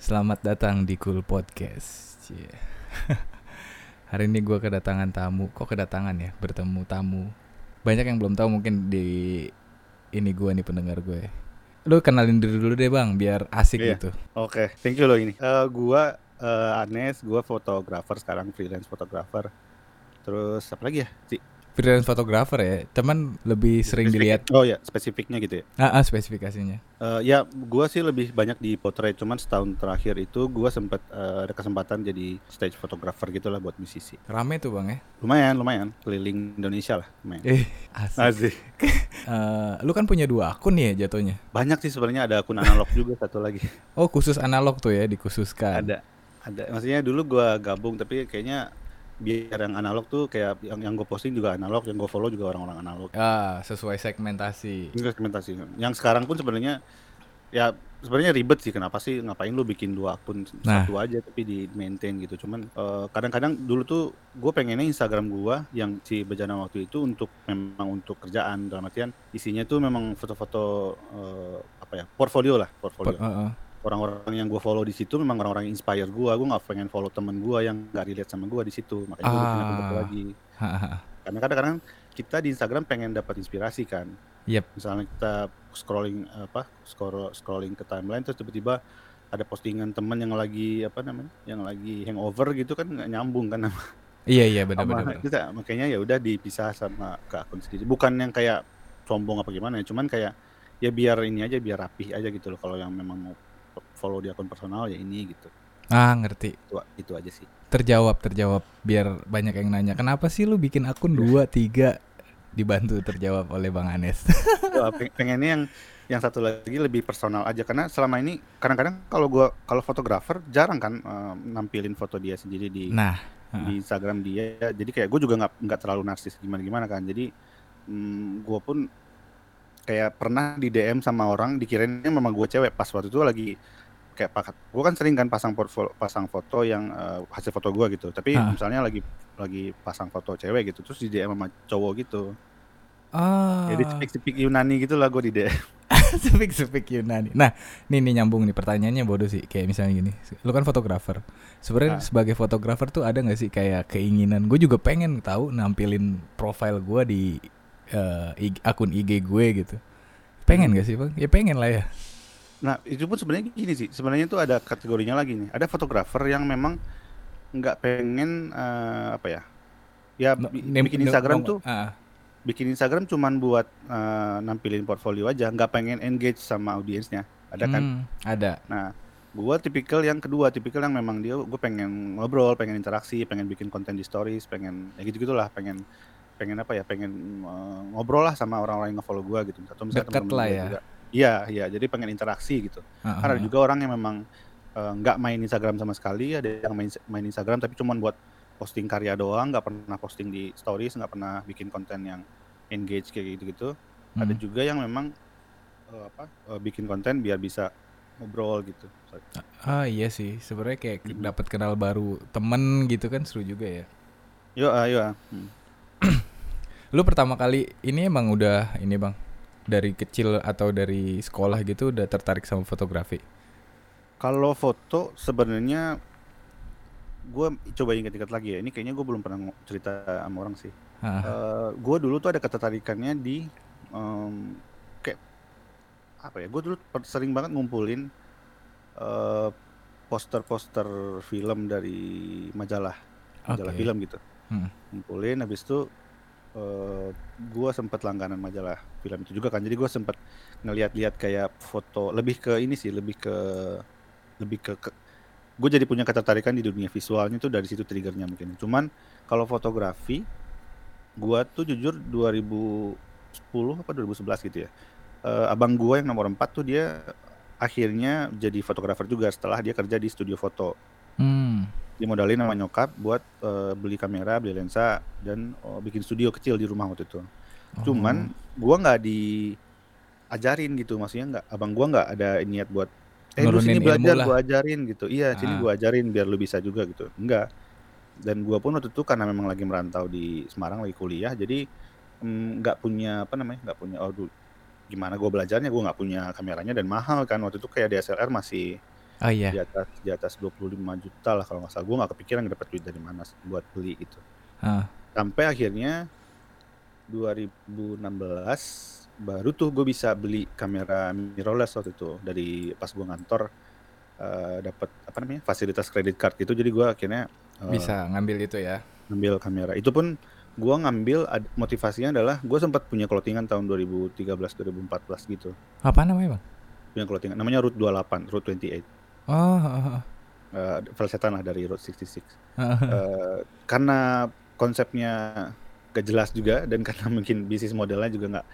Selamat datang di Cool Podcast. Cie. Hari ini gue kedatangan tamu. Kok kedatangan ya? Bertemu tamu. Banyak yang belum tahu mungkin di ini gue nih pendengar gue. Lu kenalin diri dulu deh bang, biar asik Iya. gitu. Oke, thank you loh ini. Eh gua eh, Anes, gua fotografer sekarang freelance fotografer. Terus apa lagi ya? Si, Freelance fotografer ya, teman lebih sering spesifik- dilihat. Oh ya, spesifiknya gitu ya. Ah, ah, spesifikasinya. Eh, ya, gua sih lebih banyak di potret. Cuman setahun terakhir itu gua sempet eh, ada kesempatan jadi stage photographer gitu lah buat musisi. Rame tuh bang ya. Lumayan, lumayan. Keliling Indonesia lah, lumayan. Eh, asik. Asik. Eh, lu kan punya dua akun ya jatuhnya. Banyak sih sebenarnya ada akun analog juga satu lagi. Oh khusus analog tuh ya, dikhususkan. Ada. Ada. Maksudnya dulu gua gabung tapi kayaknya biar yang analog tuh kayak yang yang gue posting juga analog, yang gue follow juga orang-orang analog. Ah, sesuai segmentasi. Ini segmentasi. Yang sekarang pun sebenarnya ya sebenarnya ribet sih kenapa sih ngapain lu bikin dua akun Nah. satu aja tapi di maintain gitu. Cuman eh, kadang-kadang dulu tuh gue pengennya Instagram gua yang si bejana waktu itu untuk memang untuk kerjaan dalam artian isinya tuh memang foto-foto eh, apa ya portfolio lah Po- portfolio. eh, eh. Orang-orang yang gue follow di situ memang orang-orang yang inspire gua. Gue nggak pengen follow temen gua yang nggak relate sama gua di situ. Makanya gue bikin akun baru Ah. lagi. Karena kadang-kadang kita di Instagram pengen dapat inspirasi kan Yep. misalnya kita scrolling apa scroll scrolling ke timeline terus tiba-tiba ada postingan teman yang lagi apa namanya yang lagi hangover gitu kan nggak nyambung kan sama Iya iya benar-benar. kita makanya ya udah dipisah sama ke akun sendiri bukan yang kayak sombong apa gimana ya cuman kayak ya biar ini aja biar rapih aja gitu loh kalau yang memang mau follow di akun personal ya ini gitu. Ah ngerti. itu, itu aja sih. Terjawab terjawab biar banyak yang nanya kenapa sih lu bikin akun dua tiga? Dibantu terjawab oleh bang Anes. Ya, peng- pengennya yang yang satu lagi lebih personal aja karena selama ini kadang-kadang kalau gua kalau fotografer jarang kan eh, nampilin foto dia sendiri di nah, di Instagram dia. Jadi kayak gue juga nggak nggak terlalu narsis gimana gimana kan. Jadi mm, gue pun kayak pernah di DM sama orang dikirainnya memang gue cewek. Pas waktu itu lagi kayak pakat gue kan sering kan pasang portfolio pasang foto yang eh, hasil foto gue gitu tapi Ah. misalnya lagi lagi pasang foto cewek gitu terus di DM sama cowok gitu ah, jadi speak speak Yunani gitu lah gue di DM sepik sepik Yunani. Nah, nih nih nyambung nih pertanyaannya bodoh sih. Kayak misalnya gini, lu kan fotografer. Sebenarnya Ah. sebagai fotografer tuh ada nggak sih kayak keinginan? Gue juga pengen tahu nampilin profile gue di eh, IG akun IG gue gitu. Pengen gak sih bang? Ya pengen lah ya. Nah, itu pun sebenarnya gini sih. Sebenarnya tuh ada kategorinya lagi nih. Ada fotografer yang memang nggak pengen eh, apa ya? Ya No- bikin no- Instagram no- tuh, ah, bikin Instagram cuman buat eh, nampilin portfolio aja, nggak pengen engage sama audiensnya. Ada kan? hmm, ada. Nah, gua tipikal yang kedua, tipikal yang memang dia gue pengen ngobrol, pengen interaksi, pengen bikin konten di stories, pengen ya gitu-gitulah, pengen pengen apa ya? Pengen eh, ngobrol lah sama orang-orang yang nge-follow gua gitu. Atau misalnya Deket temen-temen lah ya. juga. Iya, iya. Jadi pengen interaksi gitu. Ah, Kan ada ah, juga orang yang memang eh, nggak main Instagram sama sekali, ada yang main main Instagram tapi cuman buat posting karya doang, nggak pernah posting di stories, nggak pernah bikin konten yang engage kayak gitu-gitu. Ada hmm. juga yang memang eh, apa eh, bikin konten biar bisa ngobrol gitu. Ah iya sih, sebenarnya kayak Mhm. dapat kenal baru temen gitu kan seru juga ya. Yuk, ayo. ah. Hmm. Lu pertama kali ini emang udah ini bang dari kecil atau dari sekolah gitu udah tertarik sama fotografi? Kalau foto sebenarnya gue coba ingat-ingat lagi ya. Ini kayaknya gue belum pernah cerita sama orang sih. Ah, gue dulu tuh ada ketertarikannya di em, kayak apa ya? Gue dulu sering banget ngumpulin eh, poster-poster film dari majalah, majalah Oke. film gitu. Hmm. Ngumpulin, habis itu eh gue sempat langganan majalah film itu juga kan. Jadi gue sempat ngeliat-liat kayak foto, lebih ke ini sih, lebih ke lebih ke, gue jadi punya ketertarikan di dunia visualnya tuh dari situ triggernya mungkin. Cuman kalau fotografi, gua tuh jujur 2010 apa 2011 gitu ya. Eh, abang gua yang nomor 4 tuh dia akhirnya jadi fotografer juga setelah dia kerja di studio foto. hmm. Dimodalin sama nyokap buat eh, beli kamera, beli lensa dan oh, bikin studio kecil di rumah waktu itu. Cuman gua nggak diajarin gitu, maksudnya nggak abang gua nggak ada niat buat eh lu sini belajar gua ajarin gitu. Iya, sini Ah. gua ajarin biar lu bisa juga gitu. Enggak. Dan gua pun waktu itu karena memang lagi merantau di Semarang lagi kuliah, jadi mm, nggak punya apa namanya? nggak punya oh gimana gua belajarnya, gua nggak punya kameranya dan mahal kan waktu itu kayak DSLR masih Oh iya. di atas di atas 25 juta lah kalau nggak salah gue nggak kepikiran dapat duit dari mana buat beli gitu Ah. sampai akhirnya 2016 baru tuh gue bisa beli kamera mirrorless waktu itu dari pas gue ngantor eh, dapat apa namanya fasilitas kredit card gitu jadi gue akhirnya eh, Bisa ngambil itu ya. ngambil kamera itu pun gue ngambil motivasinya adalah gue sempat punya clothingan tahun 2013 2014 gitu Apa namanya bang? punya clothingan namanya Route 28 Route 28 Oh. oh, oh. eh Velsetan lah dari Route 66 Ah, Eh, karena konsepnya gak jelas juga dan karena mungkin bisnis modelnya juga nggak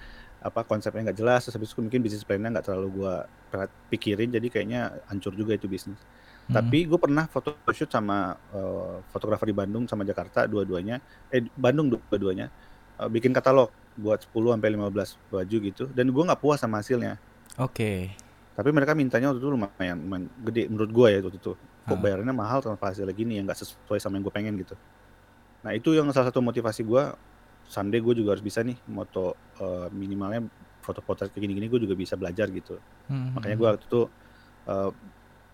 apa konsepnya nggak jelas terus habis itu mungkin bisnis plannya nggak terlalu gua pikirin jadi kayaknya hancur juga itu bisnis Hmm. tapi gue pernah foto shoot sama eh, fotografer di Bandung sama Jakarta dua-duanya eh Bandung dua-duanya eh, bikin katalog buat 10 sampai 15 baju gitu dan gua nggak puas sama hasilnya Oke. Tapi mereka mintanya waktu itu lumayan, lumayan gede menurut gua ya waktu itu kok Ah. bayarannya mahal tanpa hasilnya gini yang nggak sesuai sama yang gue pengen gitu nah itu yang salah satu motivasi gua someday gue juga harus bisa nih moto eh, minimalnya foto potret kayak gini-gini gue juga bisa belajar gitu Hmm, makanya hmm, gua waktu itu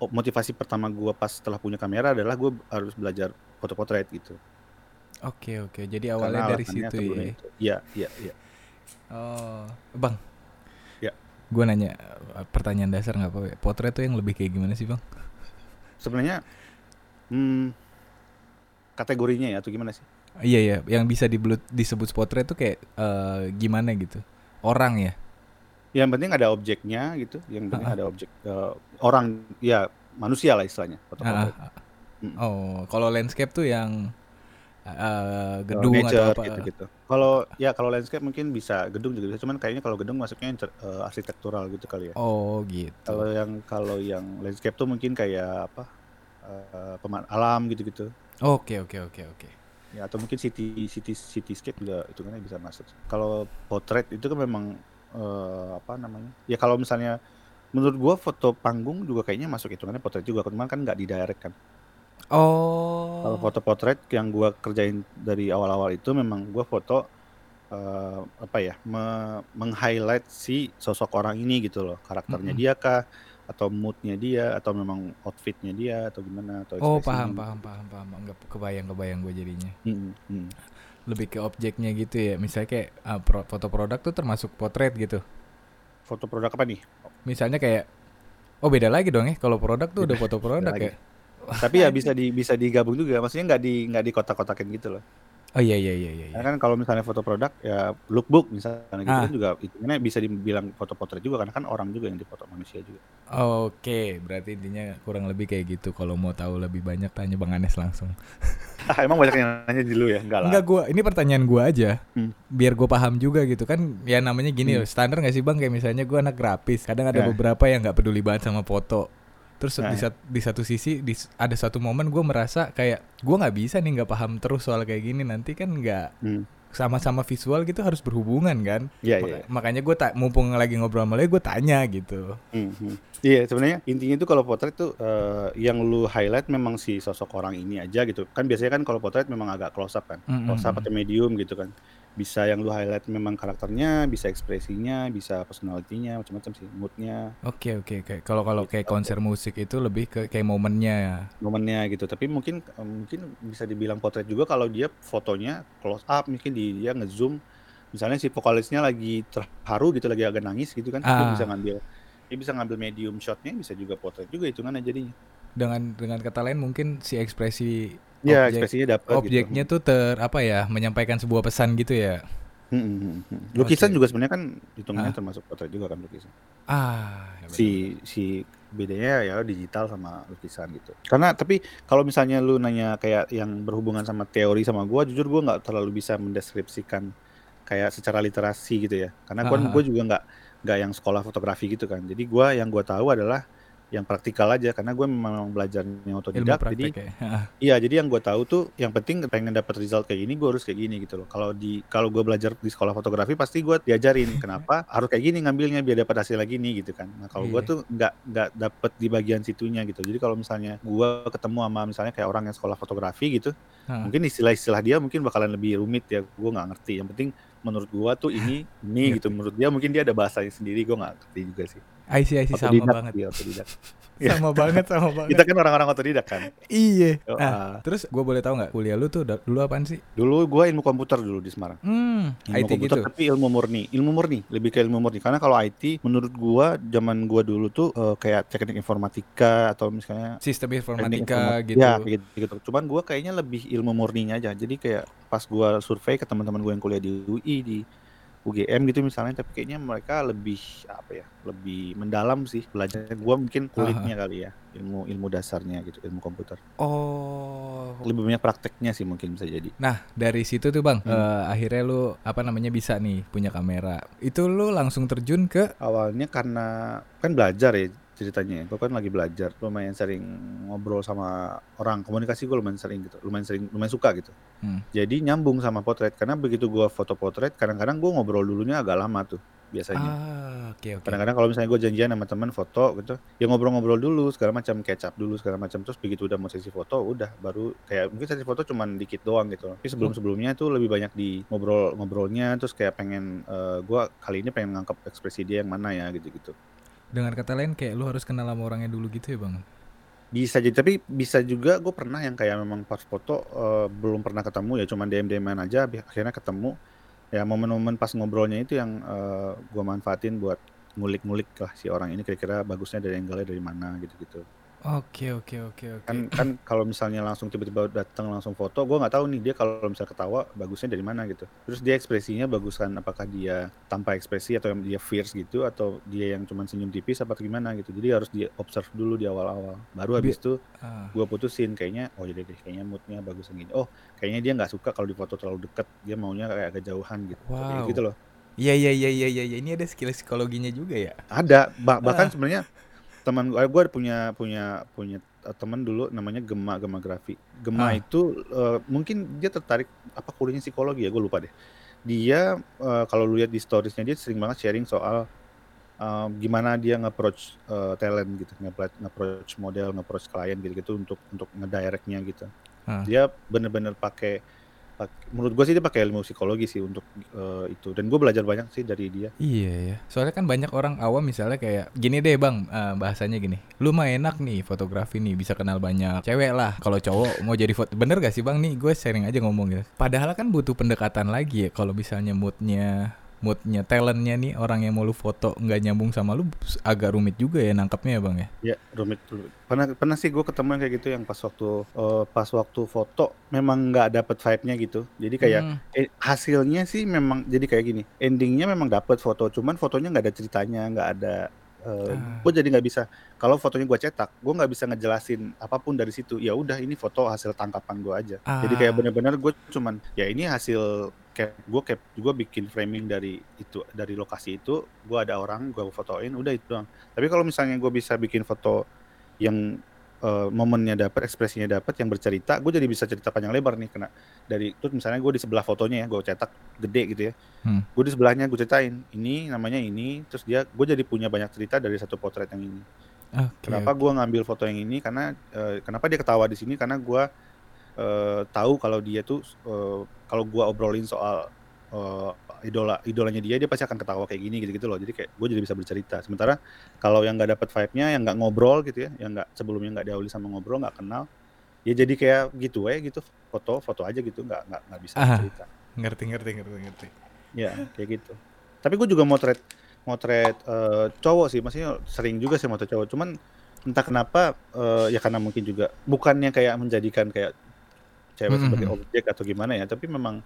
oh, motivasi pertama gua pas setelah punya kamera adalah gue harus belajar foto potret gitu Oke oke. Jadi awalnya Karena dari situ ya. iya iya iya Oh, bang. Gue nanya pertanyaan dasar nggak apa-apa. ya. Potret tuh yang lebih kayak gimana sih bang? sebenarnya hmm, kategorinya ya atau gimana sih Iya ya, yang bisa dibelut, disebut potret tuh kayak eh, gimana gitu? Orang ya? yang penting ada objeknya gitu yang penting Ah, ah. ada objek eh, orang ya manusia lah istilahnya foto Ah, potret ah. Mm. Oh, kalau landscape tuh yang eh, Eh, gedung atau nature apa? gitu-gitu. Kalau ya kalau landscape mungkin bisa gedung juga bisa, cuman kayaknya kalau gedung masuknya eh, arsitektural gitu kali ya. Oh gitu. Kalau yang kalau yang landscape tuh mungkin kayak apa? eh, peman alam gitu-gitu. Oke oke oke oke. Ya atau mungkin city city cityscape juga itu kan bisa masuk. Kalau portrait itu kan memang eh, apa namanya? Ya kalau misalnya menurut gua foto panggung juga kayaknya masuk hitungannya potret juga, cuman kan nggak didirect kan. Kalau Oh. foto potret yang gua kerjain dari awal-awal itu memang gua foto eh, apa ya me- meng-highlight si sosok orang ini gitu loh karakternya Mm-mm. dia kah atau moodnya dia atau memang outfitnya dia atau gimana atau Oh paham paham paham paham. Enggak kebayang kebayang gue jadinya. Mm, mm. Lebih ke objeknya gitu ya. Misalnya kayak ah, pro- foto produk tuh termasuk potret gitu. Foto produk apa nih? Misalnya kayak oh beda lagi dong ya kalau produk tuh udah foto produk lagi. Tapi ya bisa di bisa digabung juga. Maksudnya nggak di nggak di kotak-kotakin gitu loh. Oh iya iya iya iya. iya. Karena kan kalau misalnya foto produk ya lookbook misalnya gitu Ah. kan juga hitungannya bisa dibilang foto potret juga karena kan orang juga yang difoto manusia juga. Oke, berarti intinya kurang lebih kayak gitu. Kalau mau tahu lebih banyak tanya Bang Anes langsung. Ah, emang banyak yang nanya dulu ya? Enggak lah. Enggak gua, ini pertanyaan gua aja. Hmm. Biar gua paham juga gitu kan. Ya namanya gini Hmm. loh, standar gak sih Bang kayak misalnya gua anak grafis. Kadang ada Ya. beberapa yang nggak peduli banget sama foto. Terus Nah, di, ya. sat- di satu sisi di, ada satu momen gua merasa kayak gua nggak bisa nih nggak paham terus soal kayak gini nanti kan nggak Hmm. sama-sama visual gitu harus berhubungan kan. Iya, Maka- iya. Makanya gue tak mumpung lagi ngobrol sama lo gue tanya gitu. Hmm, hmm. Iya sebenarnya intinya itu kalau potret tuh eh, yang lu highlight memang si sosok orang ini aja gitu kan biasanya kan kalau potret memang agak close up kan Mm, close up mm, atau medium gitu kan bisa yang lu highlight memang karakternya bisa ekspresinya bisa personalitinya macam-macam sih moodnya Oke oke oke. Kalau kalau kayak Gitu. konser musik itu lebih ke kayak momennya ya. momennya gitu tapi mungkin eh, mungkin bisa dibilang potret juga kalau dia fotonya close up mungkin di, dia ngezoom misalnya si vokalisnya lagi terharu gitu lagi agak nangis gitu kan dia Ah. bisa ngambil dia bisa ngambil medium shotnya bisa juga potret juga hitungannya jadinya Dengan dengan kata lain mungkin si ekspresi ya objek ekspresinya dapat objeknya tuh ter apa ya menyampaikan sebuah pesan gitu ya. Hmm, hmm, hmm, hmm. Lukisan Oke. juga sebenarnya kan hitungannya Ah. termasuk potret juga kan lukisan. Ah. ya Si si bedanya ya digital sama lukisan gitu. Karena tapi kalau misalnya lu nanya kayak yang berhubungan sama teori sama gua, jujur gua nggak terlalu bisa mendeskripsikan kayak secara literasi gitu ya. Karena gua Ah, ah, gua juga nggak nggak yang sekolah fotografi gitu kan. Jadi gua yang gua tahu adalah yang praktikal aja karena gue memang belajarnya otodidak jadi ya. Iya, jadi yang gue tahu tuh yang penting pengen dapat result kayak gini, gue harus kayak gini gitu loh. Kalau di kalau gue belajar di sekolah fotografi pasti gue diajarin kenapa harus kayak gini ngambilnya biar dapat hasil lagi nih gitu kan. Nah kalau gue Iya. tuh nggak nggak dapet di bagian situnya gitu. Jadi kalau misalnya gue ketemu sama misalnya kayak orang yang sekolah fotografi gitu, ah. mungkin istilah-istilah dia mungkin bakalan lebih rumit ya. Gue nggak ngerti. Yang penting menurut gue tuh ini ini gitu. Menurut dia mungkin dia ada bahasanya sendiri. Gue nggak ngerti juga sih. I see, I see, sama banget. iya, otodidak. Sama banget, sama banget. Kita kan orang-orang otodidak kan. Iya. Nah, ah. terus gue boleh tahu nggak kuliah lu tuh dulu apaan sih? Dulu gua ilmu komputer dulu di Semarang. Hmm, Ilmu IT komputer gitu. tapi ilmu murni, ilmu murni, lebih ke ilmu murni. Karena kalau IT menurut gua zaman gua dulu tuh eh, kayak teknik informatika atau misalnya Sistem informatika informa- gitu. Ya, gitu, gitu. Cuman gua kayaknya lebih ilmu murninya aja. Jadi kayak pas gua survei ke teman-teman gua yang kuliah di UI di UGM gitu misalnya, tapi kayaknya mereka lebih apa ya, lebih mendalam sih belajarnya. Gua mungkin kulitnya kali ya, ilmu ilmu dasarnya gitu, ilmu komputer. Oh. Lebih banyak prakteknya sih mungkin bisa jadi. Nah, dari situ tuh Bang, Hmm. eh, akhirnya lu apa namanya bisa nih punya kamera. Itu lu langsung terjun ke Awalnya karena kan belajar ya ceritanya ya. Gue kan lagi belajar, lumayan sering ngobrol sama orang, komunikasi gue lumayan sering gitu, lumayan sering, lumayan suka gitu. Hmm. Jadi nyambung sama potret karena begitu gue foto potret, kadang-kadang gue ngobrol dulunya agak lama tuh biasanya. Ah, oke oke. Kadang-kadang kalau misalnya gue janjian sama teman foto gitu, ya ngobrol-ngobrol dulu segala macam, kecap dulu segala macam. Terus begitu udah mau sesi foto, udah baru kayak mungkin sesi foto cuman dikit doang gitu. Tapi sebelum-sebelumnya tuh lebih banyak di ngobrol-ngobrolnya, terus kayak pengen eh, gue kali ini pengen ngangkep ekspresi dia yang mana ya gitu-gitu. Dengan kata lain kayak lu harus kenal sama orangnya dulu gitu ya, Bang. Bisa jadi, tapi bisa juga gue pernah yang kayak memang pas foto eh, belum pernah ketemu ya cuman DM DM aja, akhirnya ketemu. Ya momen-momen pas ngobrolnya itu yang gue manfaatin buat ngulik-ngulik lah si orang ini kira-kira bagusnya dari angle dari mana gitu-gitu. Oke oke oke oke. Kan kan kalau misalnya langsung tiba-tiba datang langsung foto, gue nggak tahu nih dia kalau misalnya ketawa bagusnya dari mana gitu. Terus dia ekspresinya bagusan apakah dia tanpa ekspresi atau dia fierce gitu atau dia yang cuman senyum tipis apa gimana gitu. Jadi harus di observe dulu di awal-awal. Baru habis itu Ah, gue putusin kayaknya oh jadi deh kayaknya moodnya bagus yang gini oh kayaknya dia nggak suka kalau difoto terlalu deket dia maunya kayak agak jauhan gitu Kayak Wow. gitu loh Iya iya iya iya iya ini ada skill psikologinya juga ya. ada bah- bahkan Ah. sebenarnya teman gue gue punya punya punya eh, teman dulu namanya Gema Gema Grafi Gema Ah. itu eh, mungkin dia tertarik apa kuliahnya psikologi ya gue lupa deh dia eh, kalau lu lihat di storiesnya dia sering banget sharing soal eh, gimana dia nge-approach eh, talent gitu nge-approach model nge-approach klien gitu gitu untuk untuk ngedirectnya gitu Ah. dia bener-bener pakai pak- menurut gue sih dia pakai ilmu psikologi sih untuk eh, itu dan gue belajar banyak sih dari dia Iya ya. Soalnya kan banyak orang awam misalnya kayak gini deh bang, eh, bahasanya gini. Lu mah enak nih fotografi nih, bisa kenal banyak cewek lah. Kalau cowok mau jadi foto, bener gak sih bang nih? Gue sharing aja ngomong ya. Padahal kan butuh pendekatan lagi ya. Kalau misalnya moodnya, moodnya talentnya nih orang yang mau lu foto nggak nyambung sama lu, agak rumit juga ya nangkapnya ya bang ya. ya rumit, pernah pernah sih gue ketemu yang kayak gitu yang pas waktu eh, pas waktu foto memang nggak dapet vibe-nya gitu jadi kayak Hmm. eh, hasilnya sih memang jadi kayak gini endingnya memang dapet foto cuman fotonya nggak ada ceritanya nggak ada Ah. gue jadi nggak bisa. Kalau fotonya gue cetak gue nggak bisa ngejelasin apa pun dari situ. Ya udah ini foto hasil tangkapan gue aja. Jadi kayak Ah. bener-bener gue cuman ya ini hasil cap gue cap gue bikin framing dari itu dari lokasi itu. Gue ada orang gue fotoin udah itu doang. Tapi kalau misalnya gue bisa bikin foto yang eh, momennya dapat ekspresinya dapat yang bercerita gue jadi bisa cerita panjang lebar nih kena dari terus misalnya gue di sebelah fotonya ya gue cetak gede gitu ya Hmm. gue di sebelahnya gue ceritain ini namanya ini terus dia gue jadi punya banyak cerita dari satu potret yang ini Oke, Kenapa gue ngambil foto yang ini? Karena eh, kenapa dia ketawa di sini? Karena gue eh, tahu kalau dia tuh eh, kalau gue obrolin soal eh, idola idolanya dia, dia pasti akan ketawa kayak gini gitu-gitu loh. Jadi kayak gue jadi bisa bercerita. Sementara kalau yang nggak dapet vibe-nya, yang nggak ngobrol gitu ya, yang nggak sebelumnya nggak diawali sama ngobrol, nggak kenal, ya jadi kayak gitu ya gitu foto foto aja gitu nggak nggak nggak bisa Ah. cerita. ngerti ngerti ngerti ngerti. Ya kayak gitu. Tapi gue juga motret motret eh, cowok sih, maksudnya sering juga sih motret cowok. Cuman entah kenapa eh, ya karena mungkin juga bukannya kayak menjadikan kayak cewek Mhm. sebagai objek atau gimana ya, tapi memang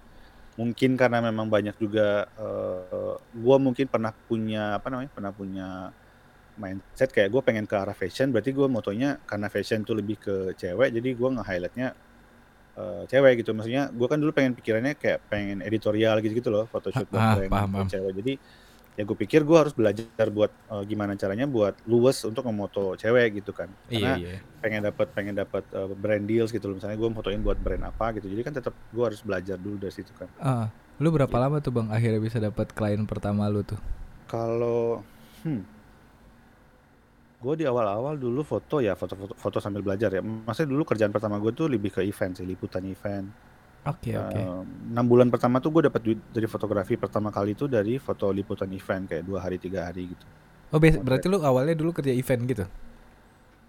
mungkin karena memang banyak juga eh, gue mungkin pernah punya apa namanya pernah punya mindset kayak gue pengen ke arah fashion, berarti gue motonya karena fashion tuh lebih ke cewek, jadi gue nge-highlightnya eh, cewek gitu. Maksudnya gue kan dulu pengen pikirannya kayak pengen editorial gitu-gitu loh, photoshoot buat Ah, paham, paham. cewek. Jadi ya gue pikir gue harus belajar buat eh, gimana caranya buat luwes untuk memoto cewek gitu kan. Iya Karena iya. pengen dapat pengen dapat eh, brand deals gitu loh. Misalnya gue fotoin buat brand apa gitu. Jadi kan tetap gue harus belajar dulu dari situ kan. Ah, lu berapa lama tuh bang akhirnya bisa dapat klien pertama lu tuh? Kalau hmm, gue di awal-awal dulu foto ya foto-foto foto sambil belajar ya. Maksudnya dulu kerjaan pertama gue tuh lebih ke event sih, liputan event. Oke oke. Eh, enam bulan pertama tuh gue dapat duit dari fotografi pertama kali itu dari foto liputan event kayak dua hari tiga hari gitu. Oh, berarti lu awalnya dulu kerja event gitu?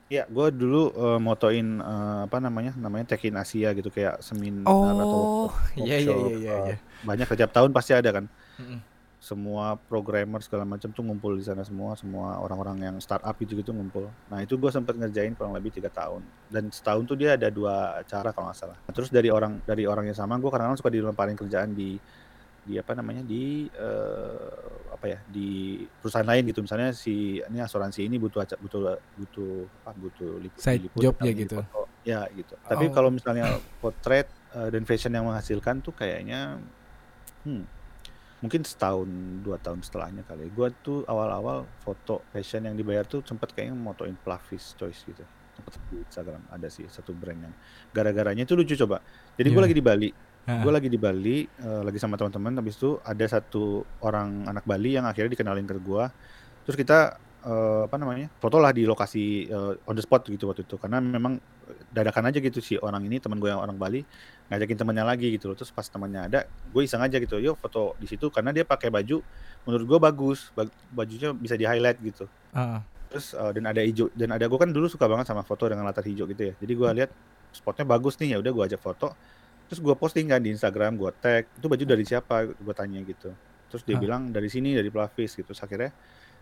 Ya, gue dulu eh, motoin eh, apa namanya, namanya Tech in Asia gitu kayak seminar atau Oh, iya iya workshop. iya iya. eh, iya. banyak setiap tahun pasti ada kan. Mm-mm. Semua programmer segala macam tuh ngumpul di sana semua, semua orang-orang yang startup gitu gitu ngumpul. Nah itu gue sempet ngerjain kurang lebih tiga tahun. Dan setahun tuh dia ada dua acara kalau nggak salah. Nah, terus dari orang dari orang yang sama, gue kadang-kadang suka dilemparin kerjaan di di apa namanya di eh, apa ya di perusahaan lain gitu misalnya si ini asuransi ini butuh aca- butuh butuh apa butuh lip- Side diliput job ya gitu. difoto. ya gitu tapi Oh. kalau misalnya potret eh, dan fashion yang menghasilkan tuh kayaknya hmm, mungkin setahun dua tahun setelahnya kali. Gue tuh awal-awal foto fashion yang dibayar tuh sempet kayaknya motoin Plavis Choice gitu. Sempet di Instagram ada sih satu brand yang gara-garanya itu lucu coba. Jadi gue Gimana? lagi di Bali. Gue lagi di Bali eh, lagi sama teman-teman habis itu ada satu orang anak Bali yang akhirnya dikenalin ke gue terus kita eh, apa namanya foto lah di lokasi eh, on the spot gitu waktu itu. Karena memang dadakan aja gitu si orang ini teman gue yang orang Bali ngajakin temannya lagi gitu loh. Terus pas temannya ada gue iseng aja gitu yuk foto di situ karena dia pakai baju menurut gue bagus bag- bajunya bisa di highlight gitu. Ah. terus eh, dan ada hijau dan ada gue kan dulu suka banget sama foto dengan latar hijau gitu ya. Jadi gue lihat spotnya bagus nih ya udah gue ajak foto. Terus gue posting kan di Instagram gue tag itu baju dari siapa? Gue tanya gitu. Terus dia Ah. bilang dari sini dari Plavis gitu. Terus akhirnya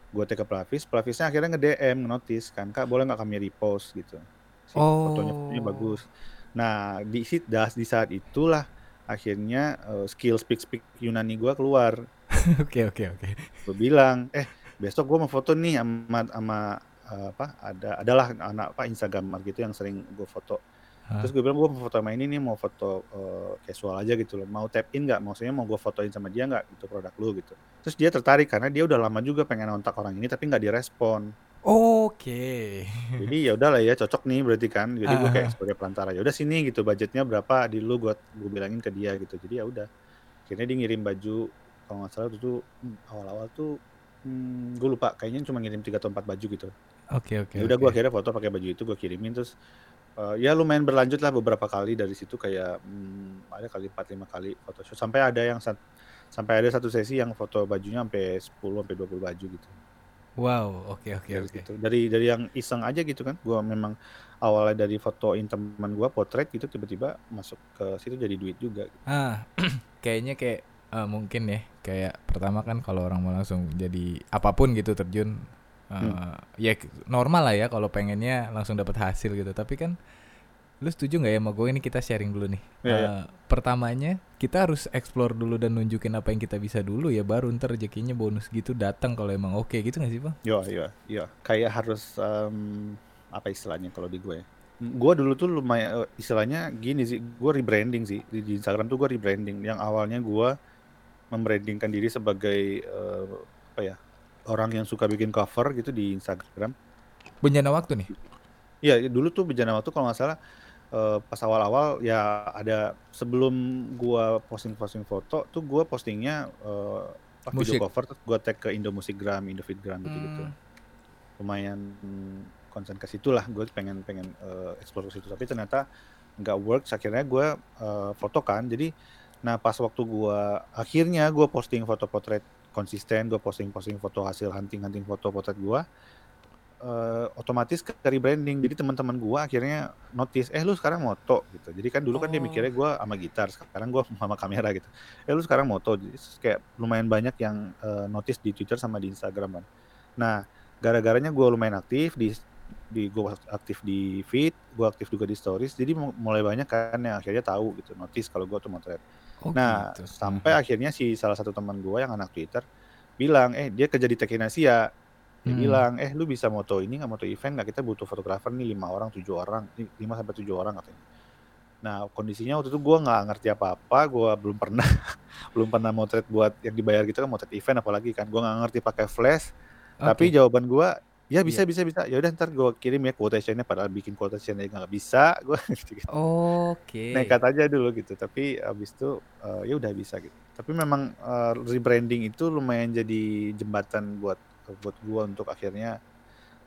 gue tag ke Plavis Plavisnya akhirnya nge DM notice kan kak boleh nggak kami repost? Gitu. Si fotonya fotonya Oh. bagus nah di das di saat itulah akhirnya eh, skill speak speak Yunani gue keluar. Oke oke oke. gue bilang eh besok gue mau foto nih sama sama eh, apa ada adalah anak apa Instagram gitu yang sering gue foto. Hah? terus gue bilang gue mau foto sama ini nih mau foto eh, casual aja gitu loh. Mau tap in nggak? Maksudnya mau gue fotoin sama dia nggak? Gitu produk lu gitu. Terus dia tertarik karena dia udah lama juga pengen kontak orang ini tapi nggak direspon Oke. jadi ya udahlah ya cocok nih berarti kan jadi gue Ah, kayak sebagai pelantara ya udah sini gitu budgetnya berapa di lu gue gue bilangin ke dia gitu jadi ya udah akhirnya dia ngirim baju kalau nggak salah itu hmm, awal-awal tuh hmm, gue lupa kayaknya cuma ngirim tiga atau empat baju gitu Oke oke. ya udah gue oke. akhirnya foto pakai baju itu gue kirimin terus eh, ya lumayan berlanjut lah beberapa kali dari situ kayak hmm, ada kali empat lima kali foto sampai ada yang sampai ada satu sesi yang foto bajunya sampai 10 sampai 20 baju gitu Wow, oke oke dari oke. situ dari dari yang iseng aja gitu kan gue memang awalnya dari fotoin teman gue potret gitu tiba-tiba masuk ke situ jadi duit juga Ah, kayaknya kayak eh, mungkin ya, kayak pertama kan kalau orang mau langsung jadi apa pun gitu terjun eh, Hmm. ya normal lah ya kalau pengennya langsung dapat hasil gitu. Tapi kan lu setuju nggak ya sama gue ini kita sharing dulu nih. Iya, iya. Eh, pertamanya kita harus explore dulu dan nunjukin apa yang kita bisa dulu ya baru ntar rezekinya bonus gitu datang kalau emang oke gitu gak sih bang? Yo, yo, yo. Kayak harus em, apa istilahnya kalau di gue? Gue dulu tuh lumayan eh, istilahnya gini sih. Gue rebranding sih di, Instagram tuh gue rebranding. Yang awalnya gue membrandingkan diri sebagai eh, apa ya orang yang suka bikin cover gitu di Instagram. Bencana waktu nih. Iya, dulu tuh bejana waktu kalau nggak salah eh, pas awal-awal ya ada sebelum gua posting-posting foto tuh gua postingnya apa, Musik. video cover terus gua tag ke Indo Musikgram, Indofitgram gitu-gitu. Hmm. Lumayan hmm, konsen ke situ lah, gue pengen pengen eh, explore ke situ tapi ternyata nggak works akhirnya gua eh, foto kan. Jadi nah pas waktu gua akhirnya gua posting foto potret konsisten, gua posting-posting foto hasil hunting-hunting foto potret gua eh, otomatis ke rebranding. Jadi teman-teman gua akhirnya notice, eh lu sekarang moto gitu. Jadi kan dulu kan dia Oh. mikirnya gua sama gitar, sekarang gua sama kamera gitu. Eh lu sekarang moto. Jadi kayak lumayan banyak yang eh, notice di Twitter sama di Instagram kan. Nah, gara-garanya gua lumayan aktif di di gua aktif di feed, gua aktif juga di stories. Jadi mu- mulai banyak kan yang akhirnya tahu gitu, notice kalau gua tuh motret. Oh Nah, gitu. sampai akhirnya si salah satu teman gua yang anak Twitter bilang, eh dia kerja di Tech in Asia. Dia Hmm. bilang, eh lu bisa moto ini nggak moto event nggak? Kita butuh fotografer nih lima orang, tujuh orang, lima sampai tujuh orang katanya. Nah kondisinya waktu itu gua nggak ngerti apa-apa, gua belum pernah belum pernah motret buat yang dibayar gitu kan motret event apalagi kan, gua nggak ngerti pakai flash. Tapi Oke. jawaban gua, ya bisa Iya. bisa bisa. Ya udah ntar gua kirim ya quotationnya padahal bikin quotation aja nggak bisa, gua gitu. Oke. nekat aja dulu gitu tapi abis itu eh, ya udah bisa gitu tapi memang eh, rebranding itu lumayan jadi jembatan buat buat gua untuk akhirnya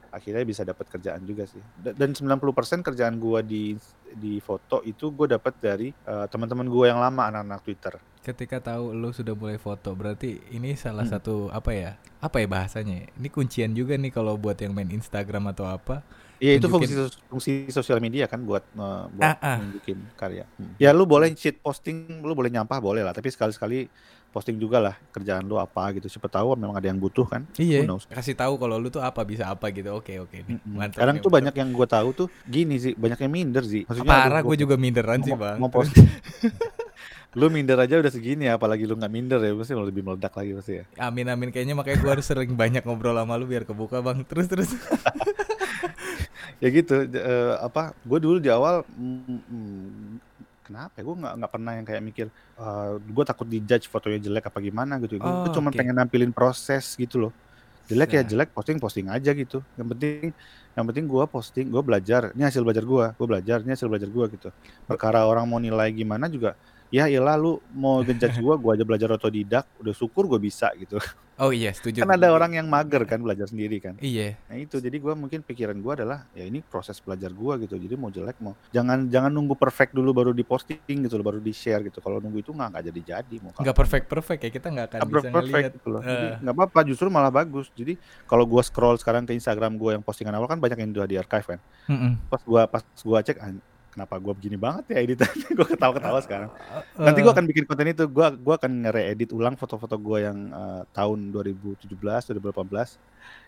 akhirnya bisa dapat kerjaan juga sih Da- dan 90% kerjaan gua di di foto itu gue dapat dari eh, teman-teman gue yang lama anak-anak Twitter. Ketika tahu lu sudah mulai foto, berarti ini salah Hmm. satu apa ya? Apa ya bahasanya? ya? Ini kuncian juga nih kalau buat yang main Instagram atau apa. Iya itu fungsi fungsi sosial media kan buat eh, buat Ah, ah. karya. Ya lu boleh shit posting, lu boleh nyampah boleh lah, tapi sekali-sekali posting juga lah kerjaan lu apa gitu. Siapa tahu memang ada yang butuh kan. Iya. Kasih tahu kalau lu tuh apa bisa apa gitu. Oke oke nih. Mantap. Kadang nih, tuh mantap. banyak yang gue tahu tuh gini sih, banyak yang minder sih. Maksudnya Parah gue juga minderan sih bang. mau posting. lu minder aja udah segini ya, apalagi lu nggak minder ya, pasti lebih meledak lagi pasti ya. Amin amin kayaknya makanya gue harus sering banyak ngobrol sama lu biar kebuka bang. Terus terus. ya gitu eh, apa gue dulu di awal mm, mm, kenapa ya? Gue nggak nggak pernah yang kayak mikir gue takut dijudge fotonya jelek apa gimana gitu. Gue Oh, cuma oke. pengen nampilin proses gitu loh. Jelek ya Nah. jelek posting posting aja gitu. Yang penting yang penting gue posting gue belajar. Ini hasil belajar gue gue belajar ini hasil belajar gue gitu. Perkara orang mau nilai gimana juga ya iyalah lu mau ngejudge gue gue aja belajar otodidak udah syukur gue bisa gitu Oh iya setuju. kan ada orang yang mager kan belajar sendiri kan Iya. Nah itu jadi gua mungkin pikiran gua adalah ya ini proses belajar gua gitu. Jadi mau jelek mau jangan jangan nunggu perfect dulu baru diposting gitu loh, baru di share gitu. Kalau nunggu itu nggak nggak jadi jadi mau Nggak perfect perfect ya kita nggak akan Nggak bisa ngelihat. perfect gitu loh. Jadi Eh. nggak apa-apa justru malah bagus. Jadi kalau gua scroll sekarang ke Instagram gua yang postingan awal kan banyak yang udah di archive kan. Mm-mm. Pas gua pas gua cek "Ah, kenapa gua begini banget ya editannya gua ketawa-ketawa sekarang. Eh, Nanti gua akan bikin konten itu. Gua gua akan nge-edit ulang foto-foto gua yang eh, tahun 2017, 2018.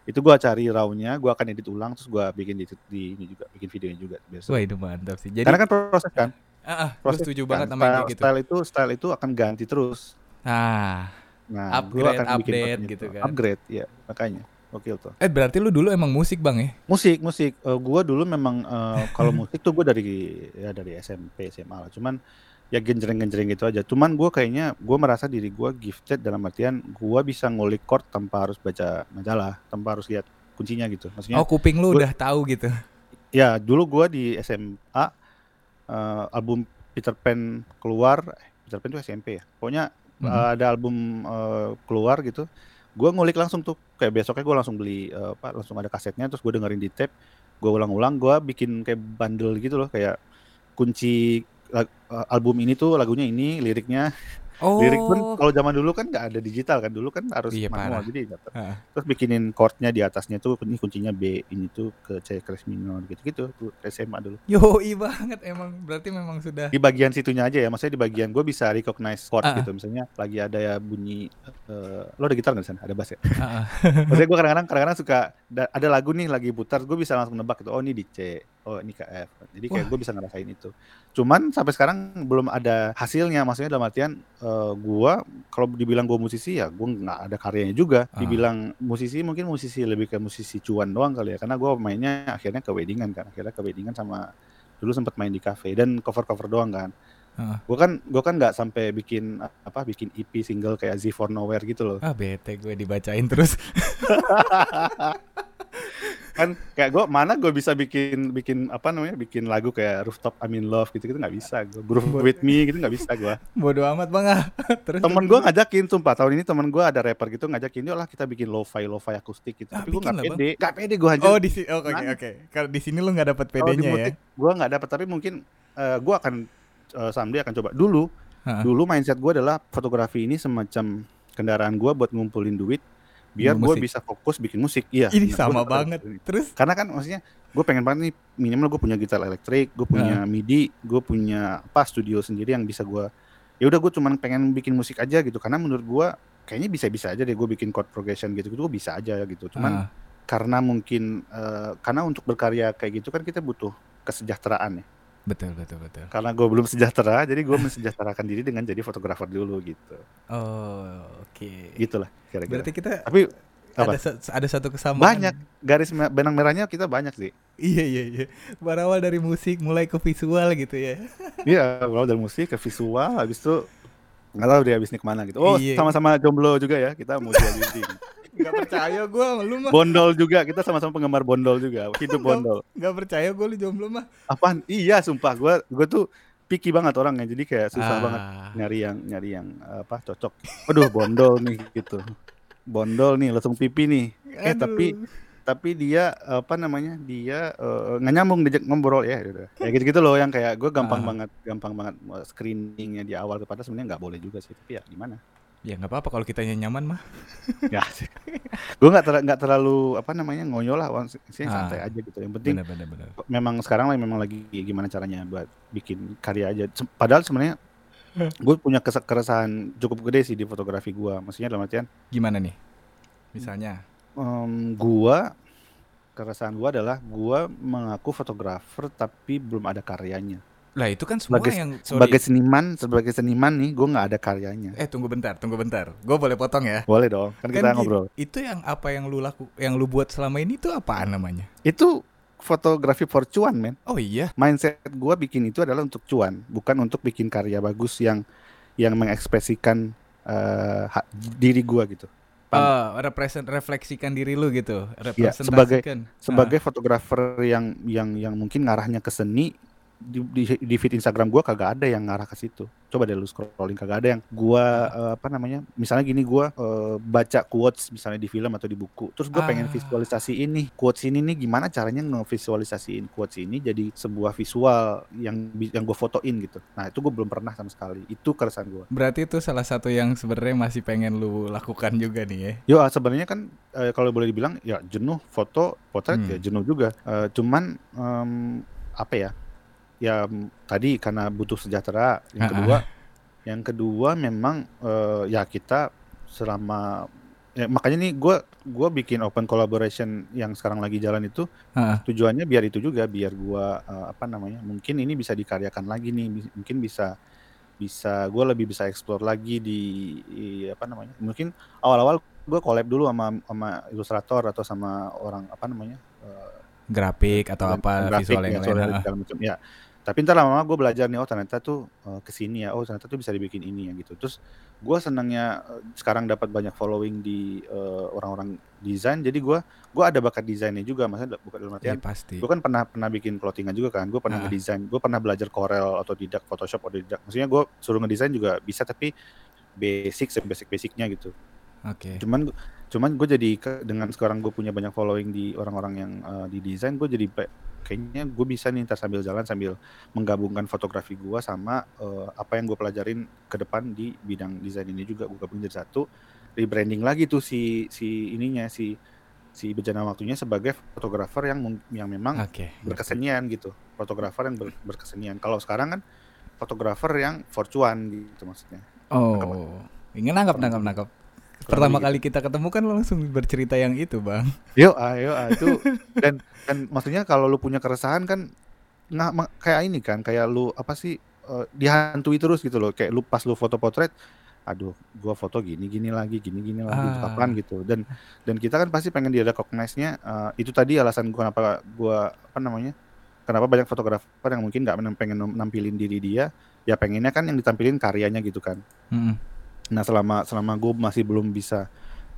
Itu gua cari raw-nya, gua akan edit ulang terus gua bikin di, di ini juga, bikin videonya juga biasa. Wah itu mantap sih. Jadi Karena kan proses kan. ah, ah, gue Proses setuju kan. banget sama style, gitu. style itu style itu akan ganti terus. Nah, Nah, Upgrade, gua akan bikin update gitu itu. kan. Upgrade, ya makanya. Gokil tuh. eh berarti lu dulu emang musik bang ya? Musik, musik. Eh, gua dulu memang eh, kalau musik tuh gua dari ya dari SMP, SMA lah. Cuman ya genjreng-genjreng gitu aja. Cuman gua kayaknya gua merasa diri gua gifted dalam artian gua bisa ngulik chord tanpa harus baca majalah, tanpa harus lihat kuncinya gitu. Maksudnya Oh kuping lu gua- udah tahu gitu. ya dulu gua di SMA eh, album Peter Pan keluar, eh, Peter Pan itu SMP ya. Pokoknya Mhm. eh, ada album eh, keluar gitu. Gua ngulik langsung tuh kayak besoknya gua langsung beli eh, apa langsung ada kasetnya terus gue dengerin di tape. Gua ulang-ulang, gua bikin kayak bundle gitu loh kayak kunci eh, album ini tuh lagunya ini, liriknya Oh. Lirik pun kalau zaman dulu kan nggak ada digital kan dulu kan harus Iya, manual parah. jadi dapet. Heeh. terus bikinin chordnya di atasnya tuh ini kuncinya B ini tuh ke C kres minor gitu-gitu tuh SMA dulu Yoi banget emang berarti memang sudah di bagian situnya aja ya maksudnya di bagian gue bisa recognize chord ah. gitu misalnya lagi ada ya bunyi eh, lo ada gitar nggak di sana ada bass ya Heeh. maksudnya gue kadang-kadang kadang-kadang suka da- ada lagu nih lagi putar gue bisa langsung nebak gitu oh ini di C oh ini ke F. Jadi kayak gue bisa ngerasain itu. Cuman sampai sekarang belum ada hasilnya maksudnya dalam artian eh, gue kalau dibilang gue musisi ya gue nggak ada karyanya juga. Ah. dibilang musisi mungkin musisi lebih ke musisi cuan doang kali ya. Karena gue mainnya akhirnya ke weddingan kan. Akhirnya ke weddingan sama dulu sempat main di cafe. Dan cover cover doang kan. Heeh. gue kan gue kan nggak sampai bikin apa bikin EP single kayak Z for Nowhere gitu loh. Ah bete gue dibacain terus. kan kayak gue mana gue bisa bikin bikin apa namanya bikin lagu kayak rooftop I'm in love gitu gitu nggak bisa. Gue groove with me gitu nggak bisa gue Bodoh amat bang. Ah. terus temen gue ngajakin sumpah. Tahun ini temen gue ada rapper gitu ngajakin yuk lah kita bikin lo-fi lo-fi akustik gitu. Ah, tapi gue nggak pede. Nggak pede gue aja Oh di sini oke oke. Kalau di sini lu nggak di PD-nya ya. gue nggak dapat tapi mungkin eh, gue akan eh, someday akan coba. Dulu dulu mindset gue adalah fotografi ini semacam kendaraan gue buat ngumpulin duit biar gue bisa fokus bikin musik iya. Ini sama banget. bikin- Terus? Karena kan maksudnya gue pengen banget nih minimal gue punya gitar elektrik gue punya MIDI gue punya apa studio sendiri yang bisa gue ya udah gue cuman pengen bikin musik aja gitu. Karena menurut gue kayaknya bisa-bisa aja deh gue bikin chord progression gitu gitu gue bisa aja gitu. Cuman ah, karena mungkin eh, karena untuk berkarya kayak gitu kan kita butuh kesejahteraan ya betul betul betul. karena gue belum sejahtera jadi gue mensejahterakan diri dengan jadi fotografer dulu gitu Oh oke. gitulah kira-kira Berarti kita tapi apa ada ada satu kesamaan. banyak garis benang merahnya kita banyak sih Iya iya iya. Berawal dari musik mulai ke visual gitu ya. Iya, kalau dari musik ke visual, habis itu nggak tahu dia habis ini ke mana gitu. Oh, Iya. sama-sama jomblo juga ya, kita mau jual diri. Gak percaya gue lu mah. bondol juga, kita sama-sama penggemar bondol juga, hidup bondol. Gak percaya gue lu jomblo mah. Apaan? Iya, sumpah, gua gua tuh picky banget orangnya, jadi kayak susah Ah. banget nyari yang nyari yang apa cocok. Aduh, bondol nih gitu. Bondol nih, langsung pipi nih. Eh, Aduh. tapi tapi dia apa namanya dia uh, nggak nyambung diajak ngobrol ya udah ya gitu gitu loh yang kayak gue gampang Ah. banget gampang banget uh, screeningnya di awal kepada sebenarnya nggak boleh juga sih tapi ya gimana Ya nggak apa-apa kalau kitanya nyaman mah. ya gue nggak ter- terlalu apa namanya ngoyo lah sih Ah. santai aja gitu yang penting Bener bener bener. memang sekarang lah memang lagi gimana caranya buat bikin karya aja padahal sebenarnya gue punya keresahan cukup gede sih di fotografi gue maksudnya dalam artian Gimana nih? Misalnya. em, gua keresahan gua adalah gua mengaku fotografer tapi belum ada karyanya Lah itu kan semua Sebagai- yang sorry. sebagai seniman sebagai seniman nih gua nggak ada karyanya Eh tunggu bentar, tunggu bentar. Gue boleh potong ya? boleh dong kan kita Kan gi- ngobrol Itu yang apa yang lu laku, yang lu buat selama ini itu apaan namanya? itu fotografi for cuan men Oh iya. mindset gua bikin itu adalah untuk cuan bukan untuk bikin karya bagus yang yang mengekspresikan eh, hak diri gua gitu? Oh, represent refleksikan diri lu gitu. Iya, sebagai- sebagai fotografer yang yang yang mungkin ngarahnya ke seni di, di, di feed Instagram gua kagak ada yang ngarah ke situ. Coba deh lu scrolling kagak ada yang gua eh, apa namanya? Misalnya gini gua eh, baca quotes misalnya di film atau di buku. Terus gua pengen Ah. visualisasi ini. Quotes ini nih gimana caranya ngevisualisasiin quotes ini jadi sebuah visual yang yang gua fotoin gitu. Nah, itu gua belum pernah sama sekali. Itu keresahan gua. Berarti itu salah satu yang sebenarnya masih pengen lu lakukan juga nih ya. Yo sebenarnya kan eh, kalau boleh dibilang ya jenuh foto potret Hmm. ya jenuh juga. Eh, cuman em, apa ya? Ya tadi karena butuh sejahtera. Yang Ah, kedua, yang kedua memang eh, ya kita selama ya, makanya nih gue gua bikin open collaboration yang sekarang lagi jalan itu Ah, tujuannya biar itu juga biar gua eh, apa namanya mungkin ini bisa dikaryakan lagi nih mungkin bisa bisa gue lebih bisa explore lagi di, i- apa namanya mungkin awal-awal gue collab dulu sama sama ilustrator atau sama orang apa namanya eh, grafik atau apa grafik visual ya, yang soal lain. segala macam. ya tapi ntar lama-lama gue belajar nih oh ternyata tuh eh, ke sini ya oh ternyata tuh bisa dibikin ini ya gitu terus gue senangnya eh, sekarang dapat banyak following di eh, orang-orang desain jadi gue gue ada bakat desainnya juga maksudnya bukan dalam Iya artian pasti. gue kan pernah pernah bikin clothingan juga kan gue pernah Ah. ngedesain gue pernah belajar Corel atau tidak Photoshop atau tidak maksudnya gue suruh ngedesain juga bisa tapi basic basic basicnya gitu Oke. cuman cuman gue jadi dengan sekarang gue punya banyak following di orang-orang yang eh, di desain gue jadi kayaknya gue bisa nih ntar sambil jalan sambil menggabungkan fotografi gue sama eh, apa yang gue pelajarin ke depan di bidang desain ini juga. Gue gabung jadi satu rebranding lagi tuh si si ininya si si bejana waktunya sebagai fotografer yang yang memang Oke. berkesenian gitu. Fotografer yang ber- berkesenian. Kalau sekarang kan fotografer yang forcuan gitu maksudnya. Oh, ingin nangkap nangkap nangkap. Pertama kali kita ketemu kan lu langsung bercerita yang itu, Bang. Yuk, ayo, ah, itu dan dan maksudnya kalau lu punya keresahan kan ma- kayak ini kan, kayak lu apa sih eh, dihantui terus gitu loh, kayak lu pas lu foto potret, aduh, gua foto gini gini lagi, gini gini lagi, Ah. kapan gitu. Dan dan kita kan pasti pengen dia recognize-nya eh, itu tadi alasan gua kenapa gua apa namanya? Kenapa banyak fotografer yang mungkin nggak pengen nampilin diri dia, ya pengennya kan yang ditampilin karyanya gitu kan. Mm-mm. Nah selama selama gue masih belum bisa